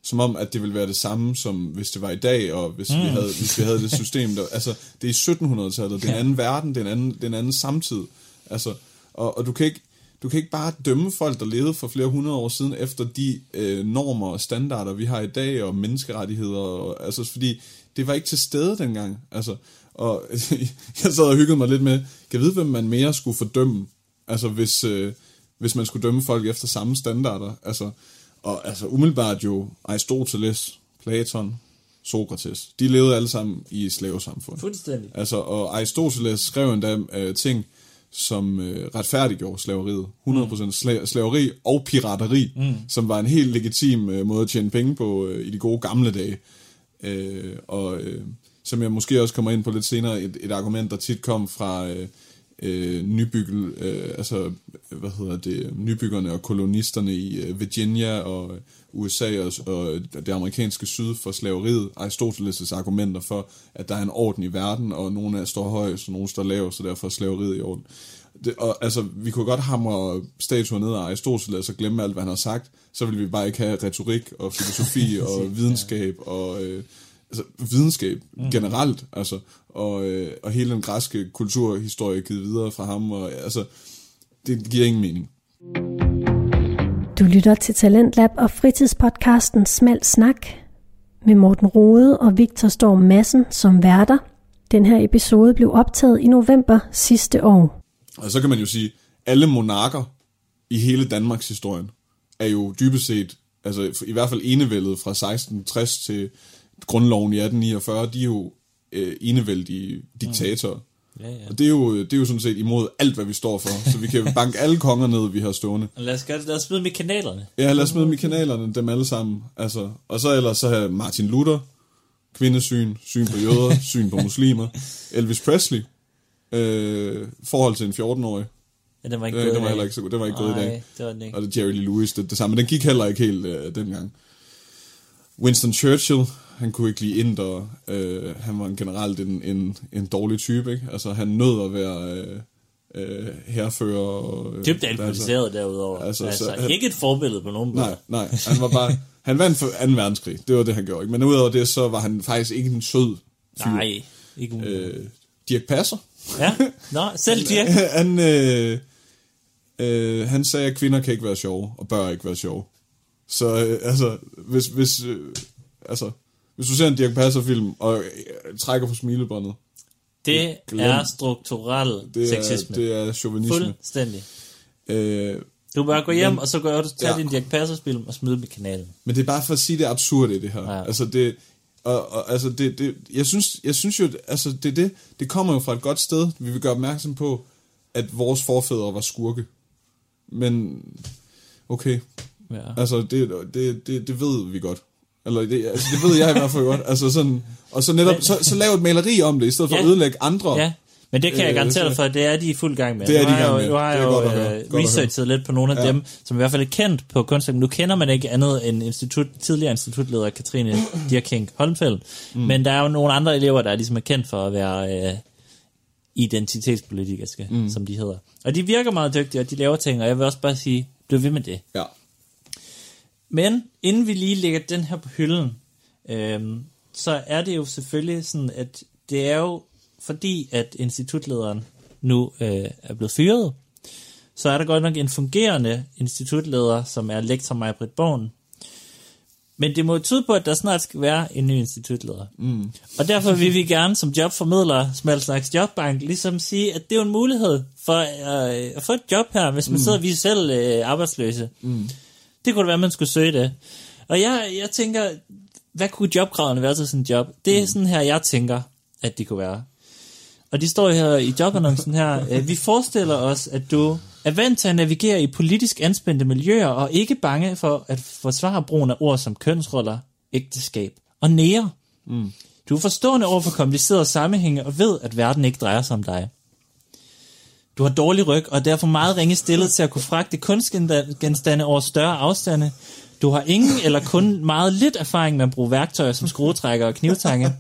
Som om, at det ville være det samme, som hvis det var i dag, og hvis, mm. vi, havde, hvis vi havde det system. Der, altså, det er i 1700-tallet, det er en anden verden, det er en anden, det er en anden samtid. Altså, og, og du kan ikke, du kan ikke bare dømme folk, der levede for flere hundrede år siden, efter de øh, normer og standarder, vi har i dag, og menneskerettigheder, og, altså, fordi det var ikke til stede dengang. Altså, og jeg sad og hyggede mig lidt med, kan vide, hvem man mere skulle fordømme, altså hvis, øh, hvis man skulle dømme folk efter samme standarder. Altså, og altså umiddelbart jo Aristoteles, Platon, Sokrates, de levede alle sammen i slavesamfund. Fuldstændig. Altså, og Aristoteles skrev endda øh, ting, som øh, retfærdiggjorde slaveriet. 100% sla- slaveri og pirateri, mm. som var en helt legitim øh, måde at tjene penge på øh, i de gode gamle dage. Øh, og øh, som jeg måske også kommer ind på lidt senere, et, et argument, der tit kom fra øh, øh, nybygget, øh, altså, hvad hedder det, nybyggerne og kolonisterne i øh, Virginia og USA og, og det amerikanske syd for slaveriet, Aristoteles' argumenter for, at der er en orden i verden, og nogle af står højst, og nogle står lavest, så derfor er slaveriet i orden. Det, og, altså, vi kunne godt hamre statuer ned af Aristoteles og glemme alt, hvad han har sagt, så ville vi bare ikke have retorik og filosofi og videnskab og øh, altså, videnskab mm. generelt, altså, og, øh, og hele den græske kulturhistorie givet videre fra ham, og altså, det giver ingen mening. Du lytter til Talentlab og fritidspodcasten Smal Snak med Morten Rode og Victor Storm Madsen som værter. Den her episode blev optaget i november sidste år. Og så kan man jo sige, alle monarker i hele Danmarks historien er jo dybest set, altså i hvert fald enevældet fra 1660 til grundloven i 1849, de er jo øh, enevældige diktatorer. Mm. Ja, ja. Og det er, jo, det er jo sådan set imod alt, hvad vi står for. Så vi kan banke alle konger ned, vi har stående. Og lad os, gøre lad os smide med kanalerne. Ja, lad os smide dem i kanalerne, dem alle sammen. Altså, og så ellers så har Martin Luther, kvindesyn, syn på jøder, syn på muslimer. Elvis Presley, øh, forhold til en 14-årig. Ja, den var ikke Øh, det var heller ikke så godt. Det var ikke gået i dag. Det var den ikke. Og det er Jerry Lee Lewis, det, det samme. Den gik heller ikke helt øh, dengang. Winston Churchill, han kunne ikke lide inder. Øh, han var generelt en, en, en dårlig type, ikke? Altså, han nød at være øh, øh, herfører. Og, øh, Dybt alkoholiseret derudover. altså, Altså, så altså han- ikke et forbillede på nogen måde. Nej, nej. Han var bare... Han vandt for 2. verdenskrig. Det var det, han gjorde. Ikke? Men udover det, så var han faktisk ikke en sød fyr. Nej, ikke umuligt. Øh, Dirk Passer. Ja, nå, selv Dirk. han, øh, øh, han sagde, at kvinder kan ikke være sjove, og bør ikke være sjove. Så øh, altså, hvis, hvis, øh, altså, hvis du ser en Dirk Passer-film, og øh, trækker på smilebåndet, Det Glem. er strukturel det er, sexisme. det er chauvinisme. Fuldstændig. Øh, Du bør gå hjem, Men- og så går du tage Ja. din Dirk Passer-film og smide dem i kanalen. Men det er bare for at sige det absurde i det her. Ja. Altså det, og, og, altså det, det, jeg, synes, jeg synes jo, altså det, det, det kommer jo fra et godt sted. Vi vil gøre opmærksom på, at vores forfædre var skurke. Men okay, Ja. altså det, det, det, det ved vi godt. Eller det, altså det ved jeg i hvert fald godt. Altså sådan, og så netop, så, så lav et maleri om det, i stedet for Ja. at ødelægge andre. Ja, men det kan jeg Øh, garantere dig for, det er de i fuld gang med. Det er de i gang jo- med. Nu har jeg jo høre. øh, researchet lidt på nogle af Ja. dem, som i hvert fald er kendt på kunstakademiet. Nu kender man ikke andet end institut, tidligere institutleder Katrine Dirking Holmfeldt, mm. men der er jo nogle andre elever, der er ligesom er kendt for at være øh, identitetspolitiske, mm. som de hedder. Og de virker meget dygtige, og de laver ting, og jeg vil også bare sige, bliv ved med det. ja. Men inden vi lige lægger den her på hylden, øhm, så er det jo selvfølgelig sådan, at det er jo fordi, at institutlederen nu øh, er blevet fyret, så er der godt nok en fungerende institutleder, som er lektor Majbrit Born. Men det må jo tyde på, at der snart skal være en ny institutleder. Mm. Og derfor vil vi gerne som jobformidler, som en slags jobbank, ligesom sige, at det er jo en mulighed for øh, at få et job her, hvis man mm. sidder vi selv øh, arbejdsløse. Mm. Det kunne det være, man skulle søge det. Og jeg, jeg tænker, hvad kunne jobkravene være til sådan en job? Det er mm. sådan her, jeg tænker, at de kunne være. Og de står her i jobannoncen her. Øh, vi forestiller os, at du er vant til at navigere i politisk anspændte miljøer, og ikke bange for at forsvare brugen af ord som kønsroller, ægteskab og nære. Mm. Du er forstående over for komplicerede sammenhænge og ved, at verden ikke drejer sig om dig. Du har dårlig ryg og er derfor meget ringe stillet til at kunne fragte kunstgenstande over større afstande. Du har ingen eller kun meget lidt erfaring med at bruge værktøjer som skruetrækker og knivtange.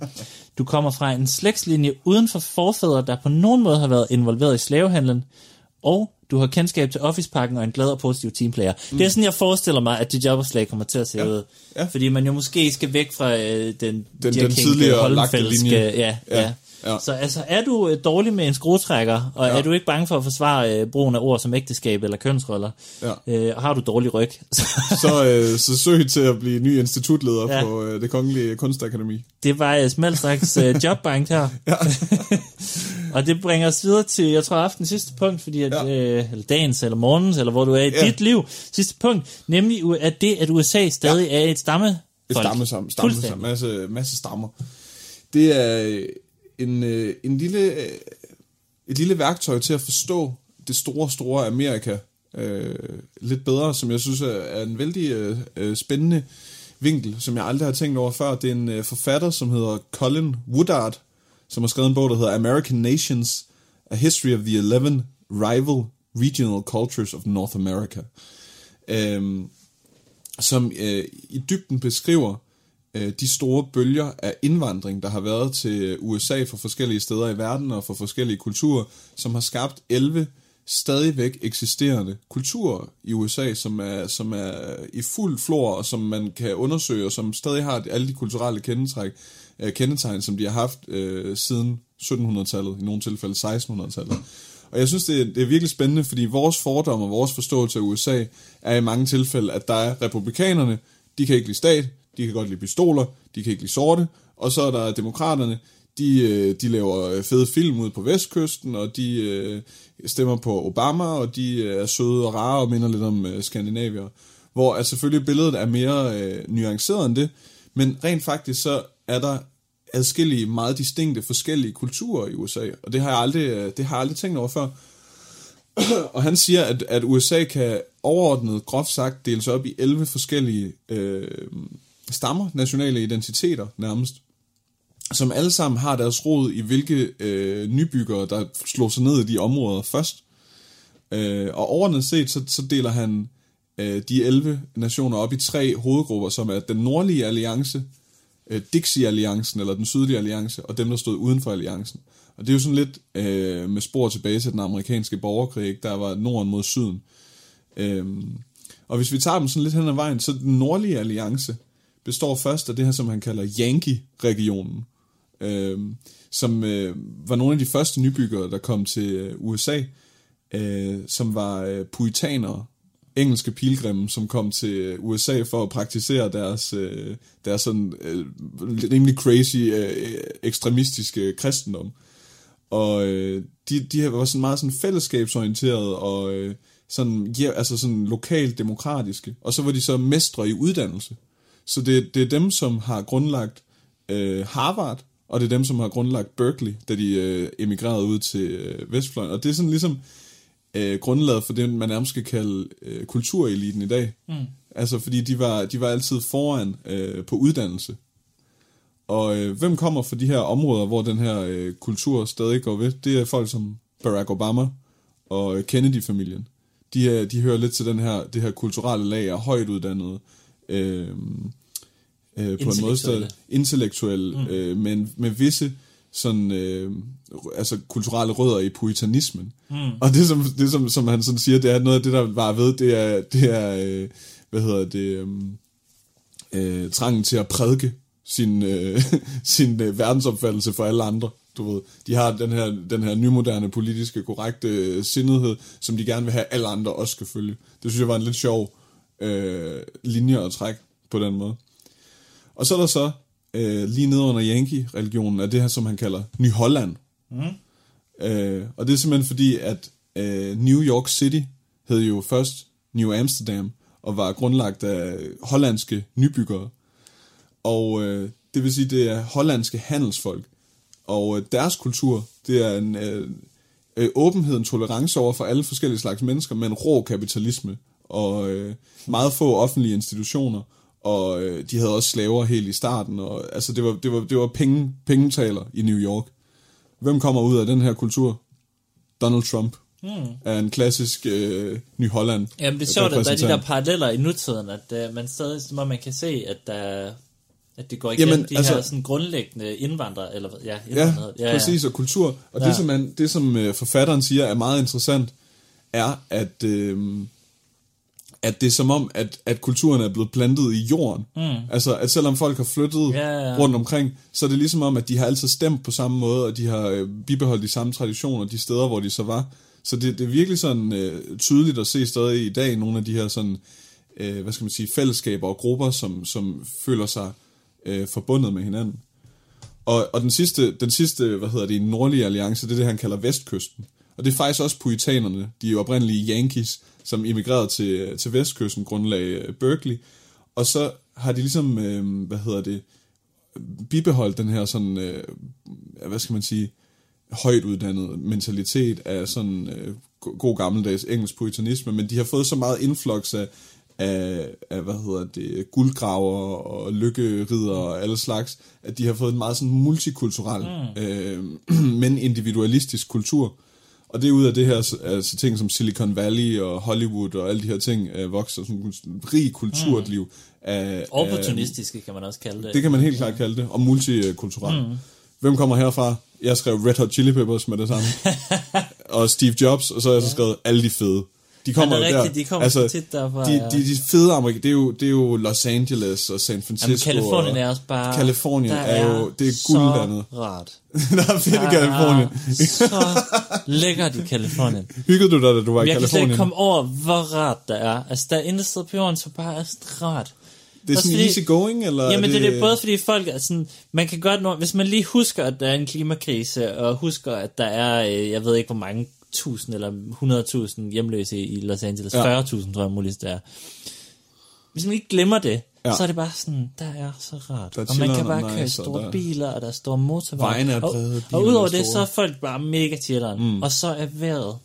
Du kommer fra en slægtslinje uden for forfædre, der på nogen måde har været involveret i slavehandlen. Og du har kendskab til Office-pakken og en glad og positiv teamplayer. Mm. Det er sådan, jeg forestiller mig, at det jobopslag kommer til at se ja. ud. Ja. Fordi man jo måske skal væk fra øh, den, den, den tidligere lagte linje. Ja, ja. ja. Ja. Så altså, er du øh, dårlig med en skruetrækker, og ja. er du ikke bange for at forsvare øh, brugen af ord som ægteskab eller kønsroller, ja. øh, og har du dårlig ryg, så, øh, så søg til at blive ny institutleder ja. på øh, det Kongelige Kunstakademi. Det var øh, Smalstraks øh, jobbank her. Ja. og det bringer os videre til, jeg tror, aftens sidste punkt, fordi at, ja. øh, eller dagens, eller morgens, eller hvor du er i ja. dit liv. Sidste punkt, nemlig at det, at USA stadig ja. er et stamme. Et stamme sammen, stamme sammen, masse, masse stammer. Det er en, øh, en lille, øh, et lille værktøj til at forstå det store, store Amerika øh, lidt bedre, som jeg synes er, er en vældig øh, øh, spændende vinkel, som jeg aldrig har tænkt over før. Det er en øh, forfatter, som hedder Colin Woodard, som har skrevet en bog, der hedder American Nations, A History of the Eleven Rival Regional Cultures of North America, øh, som øh, i dybden beskriver øh, de store bølger af indvandring, der har været til USA fra forskellige steder i verden og fra forskellige kulturer, som har skabt 11 stadigvæk eksisterende kulturer i USA, som er, som er i fuld flor, og som man kan undersøge, og som stadig har alle de kulturelle kendetræk, øh, kendetegn, som de har haft øh, siden 1700-tallet, i nogle tilfælde 1600-tallet. Og jeg synes, det er, det er virkelig spændende, fordi vores fordom og vores forståelse af USA er i mange tilfælde, at der er republikanerne, de kan ikke lide stat, de kan godt lide pistoler, de kan ikke lide sorte, og så er der demokraterne, de, øh, de laver øh, fede film ud på vestkysten, og de øh, stemmer på Obama, og de er søde og rare og minder lidt om skandinavier. Hvor altså, selvfølgelig billedet er mere øh, nuanceret end det, men rent faktisk så er der adskillige meget distinkte forskellige kulturer i USA, og det har jeg aldrig, det har jeg aldrig tænkt over før. og han siger, at, at USA kan overordnet, groft sagt, deles op i 11 forskellige øh, stammer, nationale identiteter nærmest, som alle sammen har deres rod i hvilke øh, nybyggere, der slår sig ned i de områder først. Øh, og overordnet set, så, så deler han øh, de 11 nationer op i tre hovedgrupper, som er den nordlige alliance, øh, Dixie-alliancen, eller den sydlige alliance, og dem, der stod uden for alliancen. Og det er jo sådan lidt øh, med spor tilbage til den amerikanske borgerkrig, ikke? der var norden mod syden. Øh, og hvis vi tager dem sådan lidt hen ad vejen, så den nordlige alliance, består først af det her, som han kalder Yankee-regionen, øh, som øh, var nogle af de første nybyggere, der kom til øh, USA, øh, som var øh, puritanere, engelske pilgrimme, som kom til øh, USA for at praktisere deres, øh, deres sådan øh, rimelig crazy, øh, ekstremistiske kristendom. Og øh, de, de var sådan meget sådan fællesskabsorienteret og øh, sådan, ja, altså sådan lokalt demokratiske. Og så var de så mestre i uddannelse. Så det, det er dem, som har grundlagt øh, Harvard, og det er dem, som har grundlagt Berkeley, da de øh, emigrerede ud til øh, Vestfløjen. Og det er sådan ligesom øh, grundlaget for det, man nærmest skal kalde øh, kultureliten i dag. Mm. Altså, fordi de var, de var altid foran øh, på uddannelse. Og øh, hvem kommer fra de her områder, hvor den her øh, kultur stadig går ved? Det er folk som Barack Obama og øh, Kennedy-familien. De, de hører lidt til den her, det her kulturelle lag af højt uddannede, øh, øh, på en måde stadig intellektuel, mm. øh, men med visse sådan, øh, altså kulturelle rødder i puritanismen. Mm. Og det, som, det som, som han sådan siger, det er noget af det, der var ved, det er, det er øh, hvad hedder det, øh, øh, trangen til at prædike sin, øh, sin øh, verdensopfattelse for alle andre. Du ved, de har den her, den her nymoderne politiske korrekte øh, sindhed, som de gerne vil have, alle andre også skal følge. Det synes jeg var en lidt sjov øh, linje at trække på den måde. Og så er der så, øh, lige nede under Yankee-religionen, er det her, som han kalder Ny Holland. Mm. Øh, og det er simpelthen fordi, at øh, New York City hed jo først New Amsterdam, og var grundlagt af hollandske nybyggere. Og øh, det vil sige, det er hollandske handelsfolk. Og øh, deres kultur, det er en øh, øh, åbenhed, en tolerance over for alle forskellige slags mennesker, men rå kapitalisme. Og øh, meget få offentlige institutioner. Og øh, de havde også slaver helt i starten. Og, altså, det var, det var, det var penge, pengetaler i New York. Hvem kommer ud af den her kultur? Donald Trump mm. er en klassisk øh, Ny Holland. Jamen det er sjovt, at der er de der paralleller i nutiden, at uh, man stadig, som man kan se, at der at det går igen, Jamen, de altså, her sådan grundlæggende indvandrere, eller ja, indvandrere. Ja, ja, præcis, og kultur. Og ja. det, som, man, det, som uh, forfatteren siger, er meget interessant, er, at, øh, at det er som om, at, at kulturen er blevet plantet i jorden. Mm. Altså, at selvom folk har flyttet ja, ja. rundt omkring, så er det ligesom om, at de har altid stemt på samme måde, og de har øh, bibeholdt de samme traditioner, de steder, hvor de så var. Så det, det er virkelig sådan øh, tydeligt at se stadig i dag nogle af de her sådan, øh, hvad skal man sige, fællesskaber og grupper, som, som føler sig øh, forbundet med hinanden. Og, og den sidste, den sidste, hvad hedder det, nordlige alliance, det er det, han kalder Vestkysten. Og det er faktisk også puritanerne, de oprindelige Yankees, som immigrerede til, til Vestkysten, grundlag øh, Berkeley. Og så har de ligesom, øh, hvad hedder det, bibeholdt den her sådan, øh, hvad skal man sige, højt uddannet mentalitet af sådan øh, god gammeldags engelsk puritanisme, men de har fået så meget influx af, af, af hvad hedder det, guldgraver og lykkerider og alle slags, at de har fået en meget sådan multikulturel, mm. øh, men individualistisk kultur. Og det er ud af det her altså ting som Silicon Valley og Hollywood og alle de her ting øh, vokser sådan en rig kulturliv. Mm. Af, Opportunistiske kan man også kalde det. Det kan man helt klart kalde det, og multikulturelt. Mm. Hvem kommer herfra? Jeg skrev Red Hot Chili Peppers med det samme. og Steve Jobs, og så har jeg så skrevet alle de fede. De kommer ja, det er rigtigt, der. de kommer altså, tit derfra. De, de, de fede amerikanere, det er, jo, det er jo Los Angeles og San Francisco. Jamen, Kalifornien er også bare... Kalifornien er, er jo, det er guld dernede. rart. der er fedt i Kalifornien. så lækkert i Kalifornien. Hyggede du dig, da du var i Kalifornien? Jeg kan slet ikke komme over, hvor rart der er. Altså, der er intet sted på jorden, så bare er rart. Det er sådan fordi, easy going, eller? Jamen, det, det er både fordi folk er sådan, man kan godt, hvis man lige husker, at der er en klimakrise, og husker, at der er, øh, jeg ved ikke, hvor mange tusind eller 100.000 hjemløse i Los Angeles, ja. 40.000 tror jeg muligst det er. Hvis man ikke glemmer det, ja. så er det bare sådan, der er så rart. og man kan bare nice, køre store der... biler, og der er store motorveje. Er brede, og, og udover det, så er folk bare mega chilleren. Mm. Og så er vejret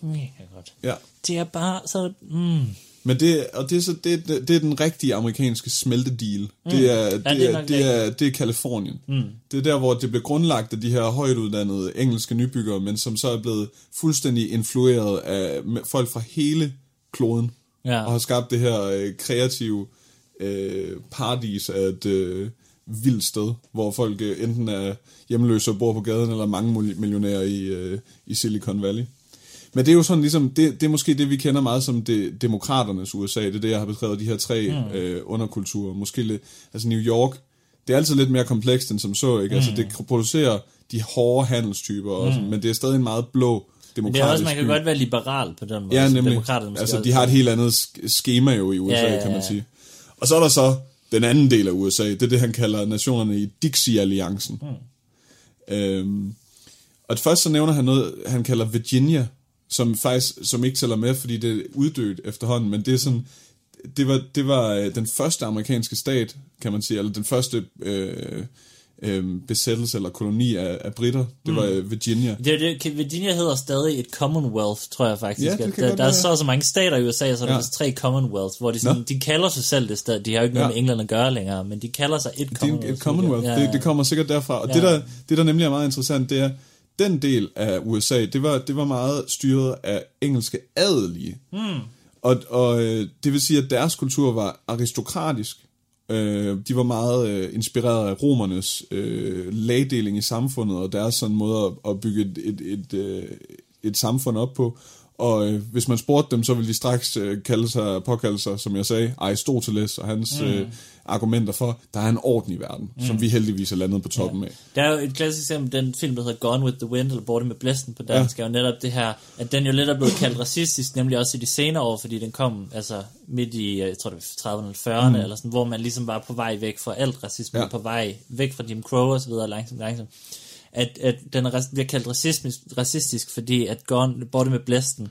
mega godt. Ja. Det er bare så... Mm. Men det, og det er, så, det, det, det er den rigtige amerikanske smeltedeal. Mm. Det, er, det, ja, det, er, det, er, det er Kalifornien. Mm. Det er der, hvor det blev grundlagt af de her højt uddannede engelske nybyggere, men som så er blevet fuldstændig influeret af folk fra hele kloden. Ja. Og har skabt det her øh, kreative øh, paradis af et øh, vildt sted, hvor folk øh, enten er hjemløse og bor på gaden, eller mange millionærer i, øh, i Silicon Valley. Men det er jo sådan ligesom, det, det er måske det, vi kender meget som det, demokraternes USA. Det er det, jeg har beskrevet, de her tre mm. øh, underkulturer. Måske lidt, altså New York, det er altid lidt mere komplekst end som så, ikke? Altså, mm. Altså det producerer de hårde handelstyper, og sådan, mm. men det er stadig en meget blå demokratisk Det er også, man kan by. godt være liberal på den måde. Ja, nemlig. Altså, de har et helt andet schema jo i USA, ja, ja, ja. kan man sige. Og så er der så den anden del af USA, det er det, han kalder nationerne i Dixie-alliancen. Mm. Øhm, og først så nævner han noget, han kalder Virginia, som faktisk som ikke tæller med, fordi det er uddødt efterhånden, men det er sådan, det var, det var øh, den første amerikanske stat, kan man sige, eller den første øh, øh, besættelse eller koloni af, af britter. Det mm. var øh, Virginia. Det, det, Virginia hedder stadig et Commonwealth, tror jeg faktisk. Ja, det der, der er så så mange stater i USA, så er der ja. tre Commonwealths, hvor de, sådan, de kalder sig selv det sted. De har jo ikke noget ja. med England at gøre længere, men de kalder sig et Commonwealth. Et Commonwealth, ja, ja. Det, det kommer sikkert derfra. Og ja. det, der, det, der nemlig er meget interessant, det er, den del af USA, det var, det var meget styret af engelske adelige. Mm. Og, og øh, det vil sige, at deres kultur var aristokratisk. Øh, de var meget øh, inspireret af romernes øh, lagdeling i samfundet, og deres sådan måde at, at bygge et, et, et, et, et samfund op på. og øh, hvis man spurgte dem, så ville de straks øh, kalde sig, påkalde sig, som jeg sagde, Aristoteles og hans mm. øh, argumenter for, der er en orden i verden, mm. som vi heldigvis er landet på toppen ja. af. Der er jo et klassisk eksempel, den film, der hedder Gone with the Wind, eller Borte med Blæsten på dansk, ja. er jo netop det her, at den jo lidt er blevet kaldt racistisk, nemlig også i de senere år, fordi den kom altså midt i, jeg tror det var 30'erne eller 40'erne, mm. eller sådan, hvor man ligesom var på vej væk fra alt racisme, ja. på vej væk fra Jim Crow og så videre, langsomt, langsomt at, at den er, bliver kaldt racistisk, racistisk fordi at Gone, Borte med Blæsten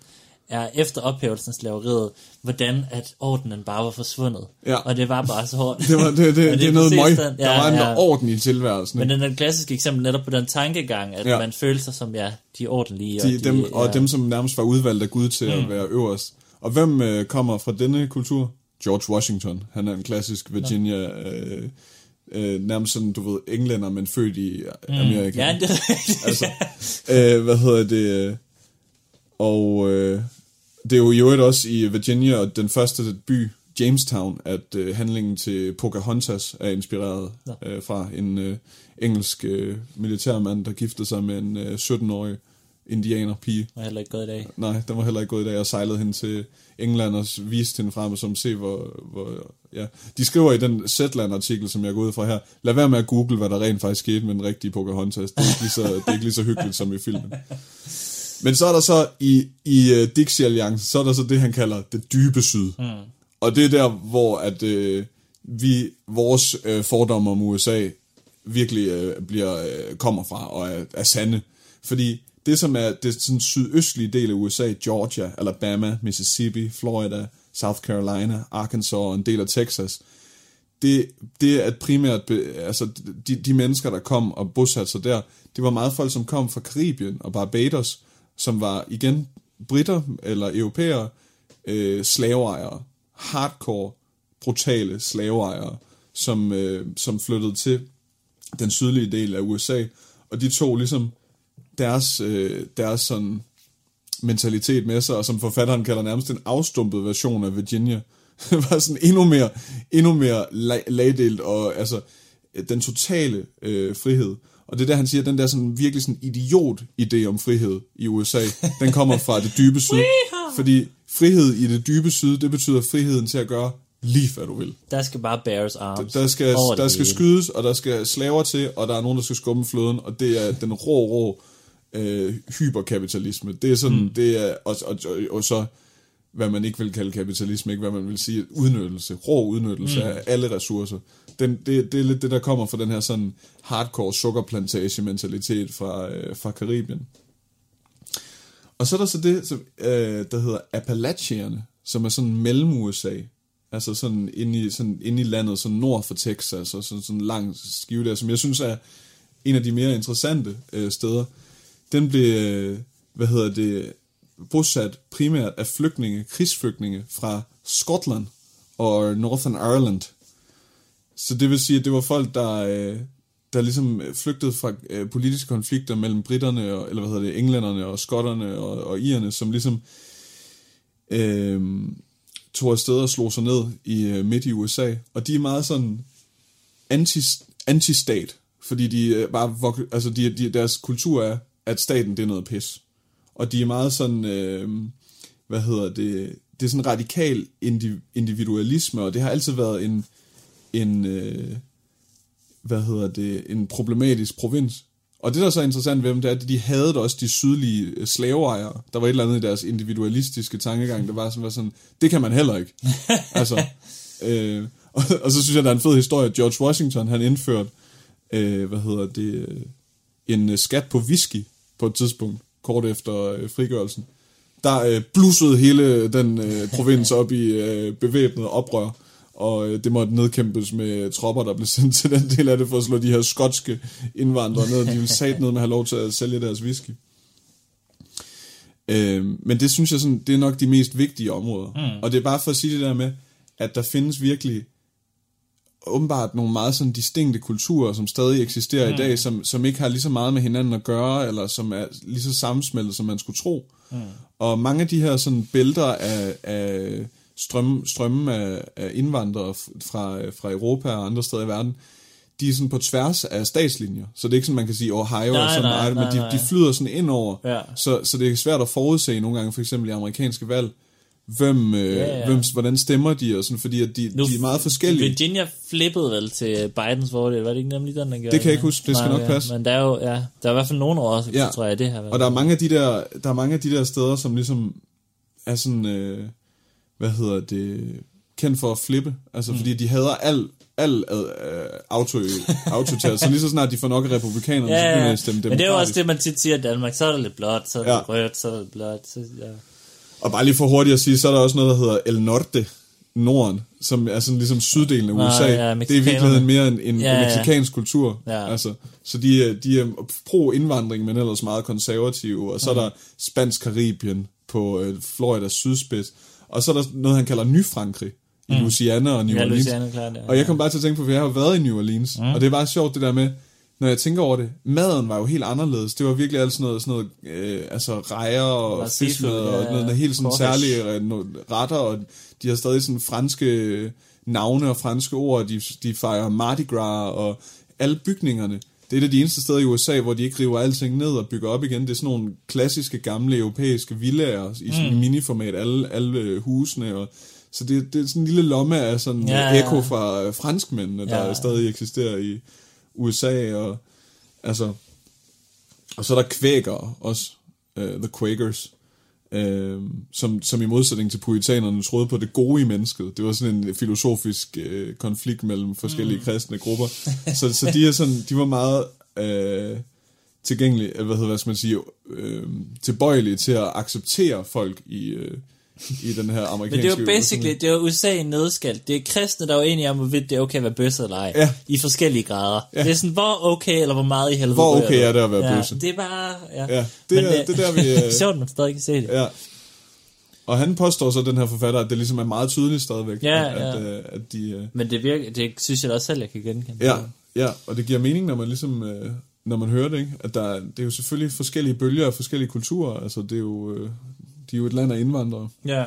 er efter ophævelsen af slaveriet, hvordan at ordenen bare var forsvundet. Ja. Og det var bare så hårdt. det, var, det, det, det, det er noget møg. Der ja, var en ja. orden i tilværelsen. Men den er et klassisk eksempel netop på den tankegang, at ja. man føler sig som, ja, de ordentlige. De, og, de, dem, ja. og dem, som nærmest var udvalgt af Gud til mm. at være øverst. Og hvem øh, kommer fra denne kultur? George Washington. Han er en klassisk Virginia... Øh, øh, nærmest sådan, du ved, englænder, men født i Amerika. Mm, ja, det er rigtigt. altså, øh, hvad hedder det? Og øh, det er jo i øvrigt også i Virginia, og den første by, Jamestown, at øh, handlingen til Pocahontas er inspireret ja. øh, fra en øh, engelsk øh, militærmand, der giftede sig med en øh, 17-årig indianerpige. Det var heller ikke gået i dag. Nej, den var heller ikke gået i dag, og sejlede hende til England og viste hende frem, som se, hvor, hvor... Ja. De skriver i den Zetland-artikel, som jeg går ud fra her, lad være med at google, hvad der rent faktisk skete med den rigtige Pocahontas. Det er ikke lige så, det er ikke lige så hyggeligt som i filmen. Men så er der så i, i uh, Dixie-alliancen, så er der så det, han kalder det dybe syd. Mm. Og det er der, hvor at, uh, vi, vores uh, fordomme om USA virkelig uh, bliver, uh, kommer fra og er, er sande. Fordi det, som er det sådan sydøstlige del af USA, Georgia, Alabama, Mississippi, Florida, South Carolina, Arkansas og en del af Texas, det, det er primært, altså de, de mennesker, der kom og bosatte sig der, det var meget folk, som kom fra Karibien og Barbados, som var igen britter eller europæere, øh, slaveejere, hardcore, brutale slaveejere, som, øh, som flyttede til den sydlige del af USA, og de tog ligesom deres, øh, deres sådan mentalitet med sig, og som forfatteren kalder nærmest en afstumpet version af Virginia, var sådan endnu mere, endnu mere lagdelt, og altså den totale øh, frihed. Og det er der, han siger, at den der sådan, virkelig sådan idiot-idé om frihed i USA, den kommer fra det dybe syd. Fordi frihed i det dybe syd, det betyder friheden til at gøre lige hvad du vil. Der skal bare bears arms. Der, der skal, der skal skydes, og der skal slaver til, og der er nogen, der skal skubbe fløden, og det er den rå, rå øh, hyperkapitalisme. Det er sådan, mm. det er, og, og, og, og så, hvad man ikke vil kalde kapitalisme, ikke hvad man vil sige, udnyttelse, rå udnyttelse mm. af alle ressourcer. Den, det, det er lidt det, der kommer fra den her sådan hardcore sukkerplantage-mentalitet fra, øh, fra Karibien. Og så er der så det, som, øh, der hedder Appalachierne, som er sådan mellem USA, altså sådan inde i, sådan inde i landet, sådan nord for Texas, og sådan, sådan lang skive der, som jeg synes er en af de mere interessante øh, steder den blev, øh, hvad hedder det, bosat primært af flygtninge, krigsflygtninge fra Skotland og Northern Ireland. Så det vil sige, at det var folk, der, øh, der ligesom øh, flygtede fra øh, politiske konflikter mellem britterne, og, eller hvad hedder det, englænderne og skotterne og, og irerne, som ligesom øh, tog afsted og slog sig ned i øh, midt i USA. Og de er meget sådan anti, anti-stat, fordi de øh, bare, altså de, de, deres kultur er, at staten det er noget pis. Og de er meget sådan, øh, hvad hedder det, det er sådan radikal individualisme, og det har altid været en, en øh, hvad hedder det, en problematisk provins. Og det, der er så interessant ved dem, det er, at de havde også de sydlige øh, slaveejere. Der var et eller andet i deres individualistiske tankegang, der var sådan, var sådan det kan man heller ikke. altså, øh, og, og så synes jeg, der er en fed historie. George Washington, han indførte, øh, hvad hedder det, en skat på whisky på et tidspunkt, kort efter øh, frigørelsen. Der øh, blussede hele den øh, provins op i øh, bevæbnet oprør, og øh, det måtte nedkæmpes med tropper, der blev sendt til den del af det, for at slå de her skotske indvandrere ned. De ville sat ned med at have lov til at sælge deres whisky. Øh, men det synes jeg sådan, det er nok de mest vigtige områder. Mm. Og det er bare for at sige det der med, at der findes virkelig åbenbart nogle meget sådan distinkte kulturer, som stadig eksisterer mm. i dag, som, som ikke har lige så meget med hinanden at gøre, eller som er lige så sammensmeltet, som man skulle tro. Mm. Og mange af de her sådan bælter af, af strøm, strømme af, af indvandrere fra, fra Europa og andre steder i verden, de er sådan på tværs af statslinjer, så det er ikke sådan, man kan sige Ohio Nej, og sådan nej, noget, men nej, de, nej. de flyder sådan ind over, Ja. så, så det er svært at forudse nogle gange, for eksempel i amerikanske valg, hvem, øh, Ja, ja. hvem hvordan stemmer de, og sådan, fordi at de, Nu- de er meget forskellige. Virginia flippede vel til Bidens fordel, var det ikke nemlig den, der gjorde Det kan jeg ikke huske, det skal nok passe. Men der er jo, ja, der er i hvert fald nogle år, så Ja. tror jeg, det her. Og der er mange af de der, der er mange af de der steder, som ligesom er sådan, øh, hvad hedder det, kendt for at flippe. Altså, mm. fordi de hader al, al øh, auto, autotat. så lige så snart de får nok af republikanerne, så Ja, begynder de ja. at stemme Men det er jo også det, man tit siger i Danmark. Så er der lidt blåt, så er der Ja. rødt, så er lidt blåt. Så, ja. Og bare lige for hurtigt at sige, så er der også noget, der hedder El Norte, Norden, som er sådan ligesom syddelen af Nå, USA. ja, det er i virkeligheden mere en, en Ja, ja. meksikansk kultur. Ja. Altså, så de, er- de er pro-indvandring, men ellers meget konservative. Og så er der spansk Karibien på øh, Floridas sydspids. Og så er der noget, han kalder Ny-Frankrig i Louisiana og New Ja, Orleans. Louisiana, klart. Ja. Og jeg kom bare til at tænke på, for jeg har været i New Orleans, mm. og det er bare sjovt det der med, når jeg tænker over det, maden var jo helt anderledes. Det var virkelig alt sådan noget, sådan noget øh, altså rejer og fiskmad og noget, noget helt sådan særlige øh, retter, og de har stadig sådan franske navne og franske ord, de, de fejrer Mardi Gras og alle bygningerne. Det er et af de eneste steder i USA, hvor de ikke river alting ned og bygger op igen. Det er sådan nogle klassiske, gamle europæiske villager i sådan mm. miniformat, alle, alle øh, husene. Og, så det, det er sådan en lille lomme af sådan Ja, ja, ekko fra øh, franskmændene, der Ja. stadig eksisterer i USA. Og, altså, og så er der kvækere også, uh, The Quakers, uh, som, som i modsætning til puritanerne troede på det gode i mennesket. Det var sådan en filosofisk uh, konflikt mellem forskellige mm. kristne grupper. så, så de, er sådan, de var meget uh, tilgængelige, eller hvad, hedder, hvad skal man sige, uh, tilbøjelige til at acceptere folk i, uh, i den her Men amerikanske... det er jo basically, det er jo USA i nødskal. Det er kristne, der er jo enige om, hvorvidt det er okay at være bøsse eller ej. Ja. I forskellige grader. Ja. Det er sådan, hvor okay eller hvor meget i helvede Hvor okay er det at være ja, bøsse? Det er bare... Ja, Ja, det er- det er der, vi, øh, Sjovt, man stadig kan se det. Ja. Og han påstår så, den her forfatter, at det ligesom er meget tydeligt stadigvæk, Ja, at, ja. At, øh, at de... øh, Men det virker, det synes jeg da også selv, jeg kan genkende. Ja, ja, og det giver mening, når man ligesom, øh, når man hører det, ikke? At der, er- det er jo selvfølgelig forskellige bølger og forskellige kulturer, altså det er jo, øh, de er jo et land af indvandrere. ja.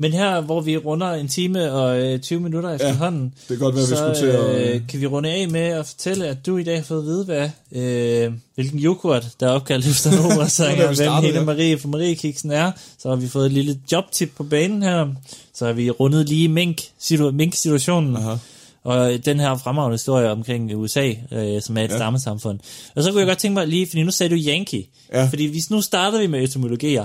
Men her, hvor vi runder en time og øh, 20 minutter efterhånden, Det kan godt være, at vi så skulle til at... øh, kan vi runde af med at fortælle, at du i dag har fået at vide, hvad, øh, hvilken yoghurt, der er opkaldt efter Homer-sanger, da vi hvem Helle ja. Marie fra Mariekiksen er. Så har vi fået et lille jobtip på banen her. Så har vi rundet lige mink, situ- mink-situationen. Aha. Og den her fremragende historie omkring USA, øh, som er et ja. Ja. stammesamfund. Og så kunne jeg godt tænke mig lige, fordi nu sagde du Yankee. Ja. Fordi hvis nu starter vi med etymologier,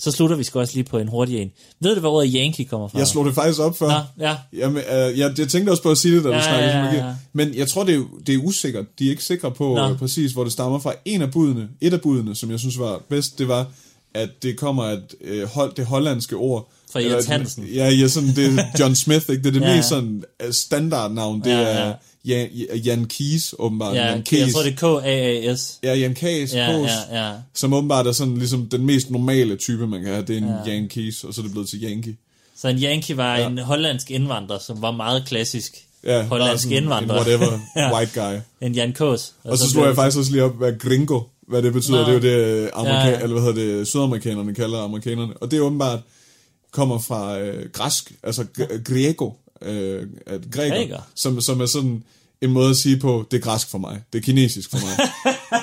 så slutter vi sgu også lige på en hurtig en. Ved du, hvor ordet Yankee kommer fra? Jeg slog det faktisk op før. Nå, ja. Jamen, øh, jeg, jeg tænkte også på at sige det, da du Ja, snakkede ja, ja, ja. Men jeg tror, det er, det er usikkert. De er ikke sikre på Nå. øh, præcis, hvor det stammer fra. En af budene, et af budene, som jeg synes var bedst, det var, at det kommer af øh, hold, det hollandske ord. Fra Jens Hansen. Ja, ja, sådan, det er John Smith, ikke? Det er det Ja. mest sådan øh, standardnavn. Det Ja, er ja. Jan, Jan Kees, åbenbart. Ja, Jan jeg Kees. tror, det er K-A-A-S. Ja, Jan Kees, Ja, Koos, ja, ja. som åbenbart er sådan ligesom den mest normale type, man kan have. Det er en Ja. ja. Jan Kees, og så er det blevet til Yankee. Så en Yankee var ja. En hollandsk indvandrer, som var meget klassisk. Ja, Hollandsk sådan indvandrer. En whatever, Ja. white guy. En Jan Kås. Og så slog blev jeg faktisk også lige op, hvad gringo, hvad det betyder. Nå. Det er jo det, amerika- Ja, ja. eller hvad hedder det, sydamerikanerne kalder amerikanerne. Og det er åbenbart, kommer fra øh, græsk, altså g- griego, øh, græker, Græker? som, som er sådan en måde at sige på, det er græsk for mig, det er kinesisk for mig.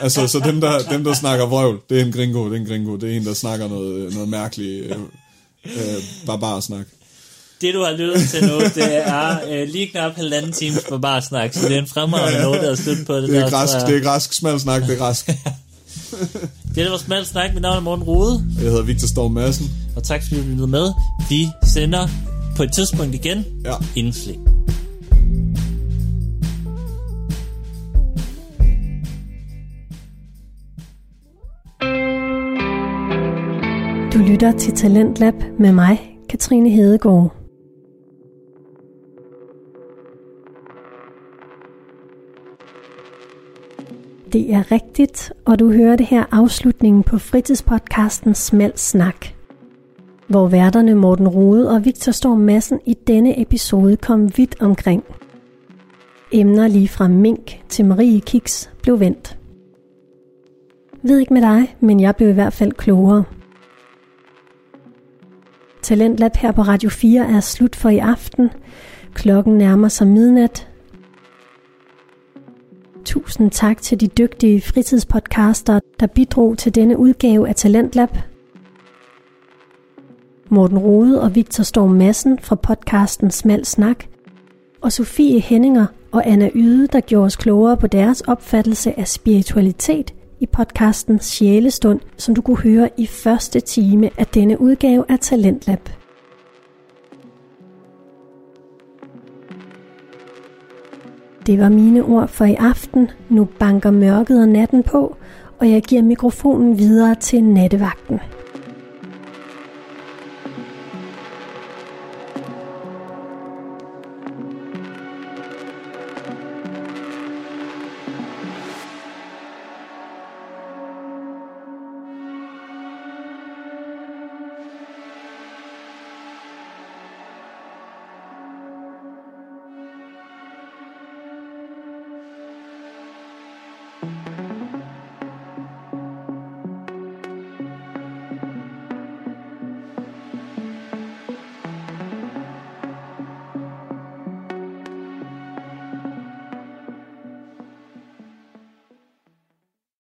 altså, så dem der, dem, der snakker vrøvl, det er en gringo, det er en gringo, det er en, der snakker noget, noget mærkeligt øh, øh, barbarsnak. Det, du har lyttet til nu, det er øh, lige knap halvanden times barbarsnak, så det er en fremragende note at slutte på det, Det der. er græsk, tror jeg. det er græsk, smal snak, det er græsk. det der var smalt snak. Mit navn er Morten Rode, Jeg hedder Victor Storm Madsen. og tak fordi du lyttede med. Vi sender på et tidspunkt igen Ja. inden Du lytter til Talentlab med mig, Katrine Hedegaard. Det er rigtigt, og du hører det her afslutningen på fritidspodcasten Smal Snak. Hvor værterne Morten Rode og Victor Storm Madsen i denne episode kom vidt omkring. Emner lige fra mink til Marie Kiks blev vendt. Ved ikke med dig, men jeg blev i hvert fald klogere. Talentlab her på Radio 4 er slut for i aften. Klokken nærmer sig midnat. Tusind tak til de dygtige fritidspodcaster, der bidrog til denne udgave af Talentlab. Morten Rode og Victor Storm Madsen fra podcasten Smal Snak, og Sofie Henninger og Anna Yde, der gjorde os klogere på deres opfattelse af spiritualitet i podcasten Sjælestund, som du kunne høre i første time af denne udgave af Talentlab. Det var mine ord for i aften. Nu banker mørket og natten på, og jeg giver mikrofonen videre til nattevagten.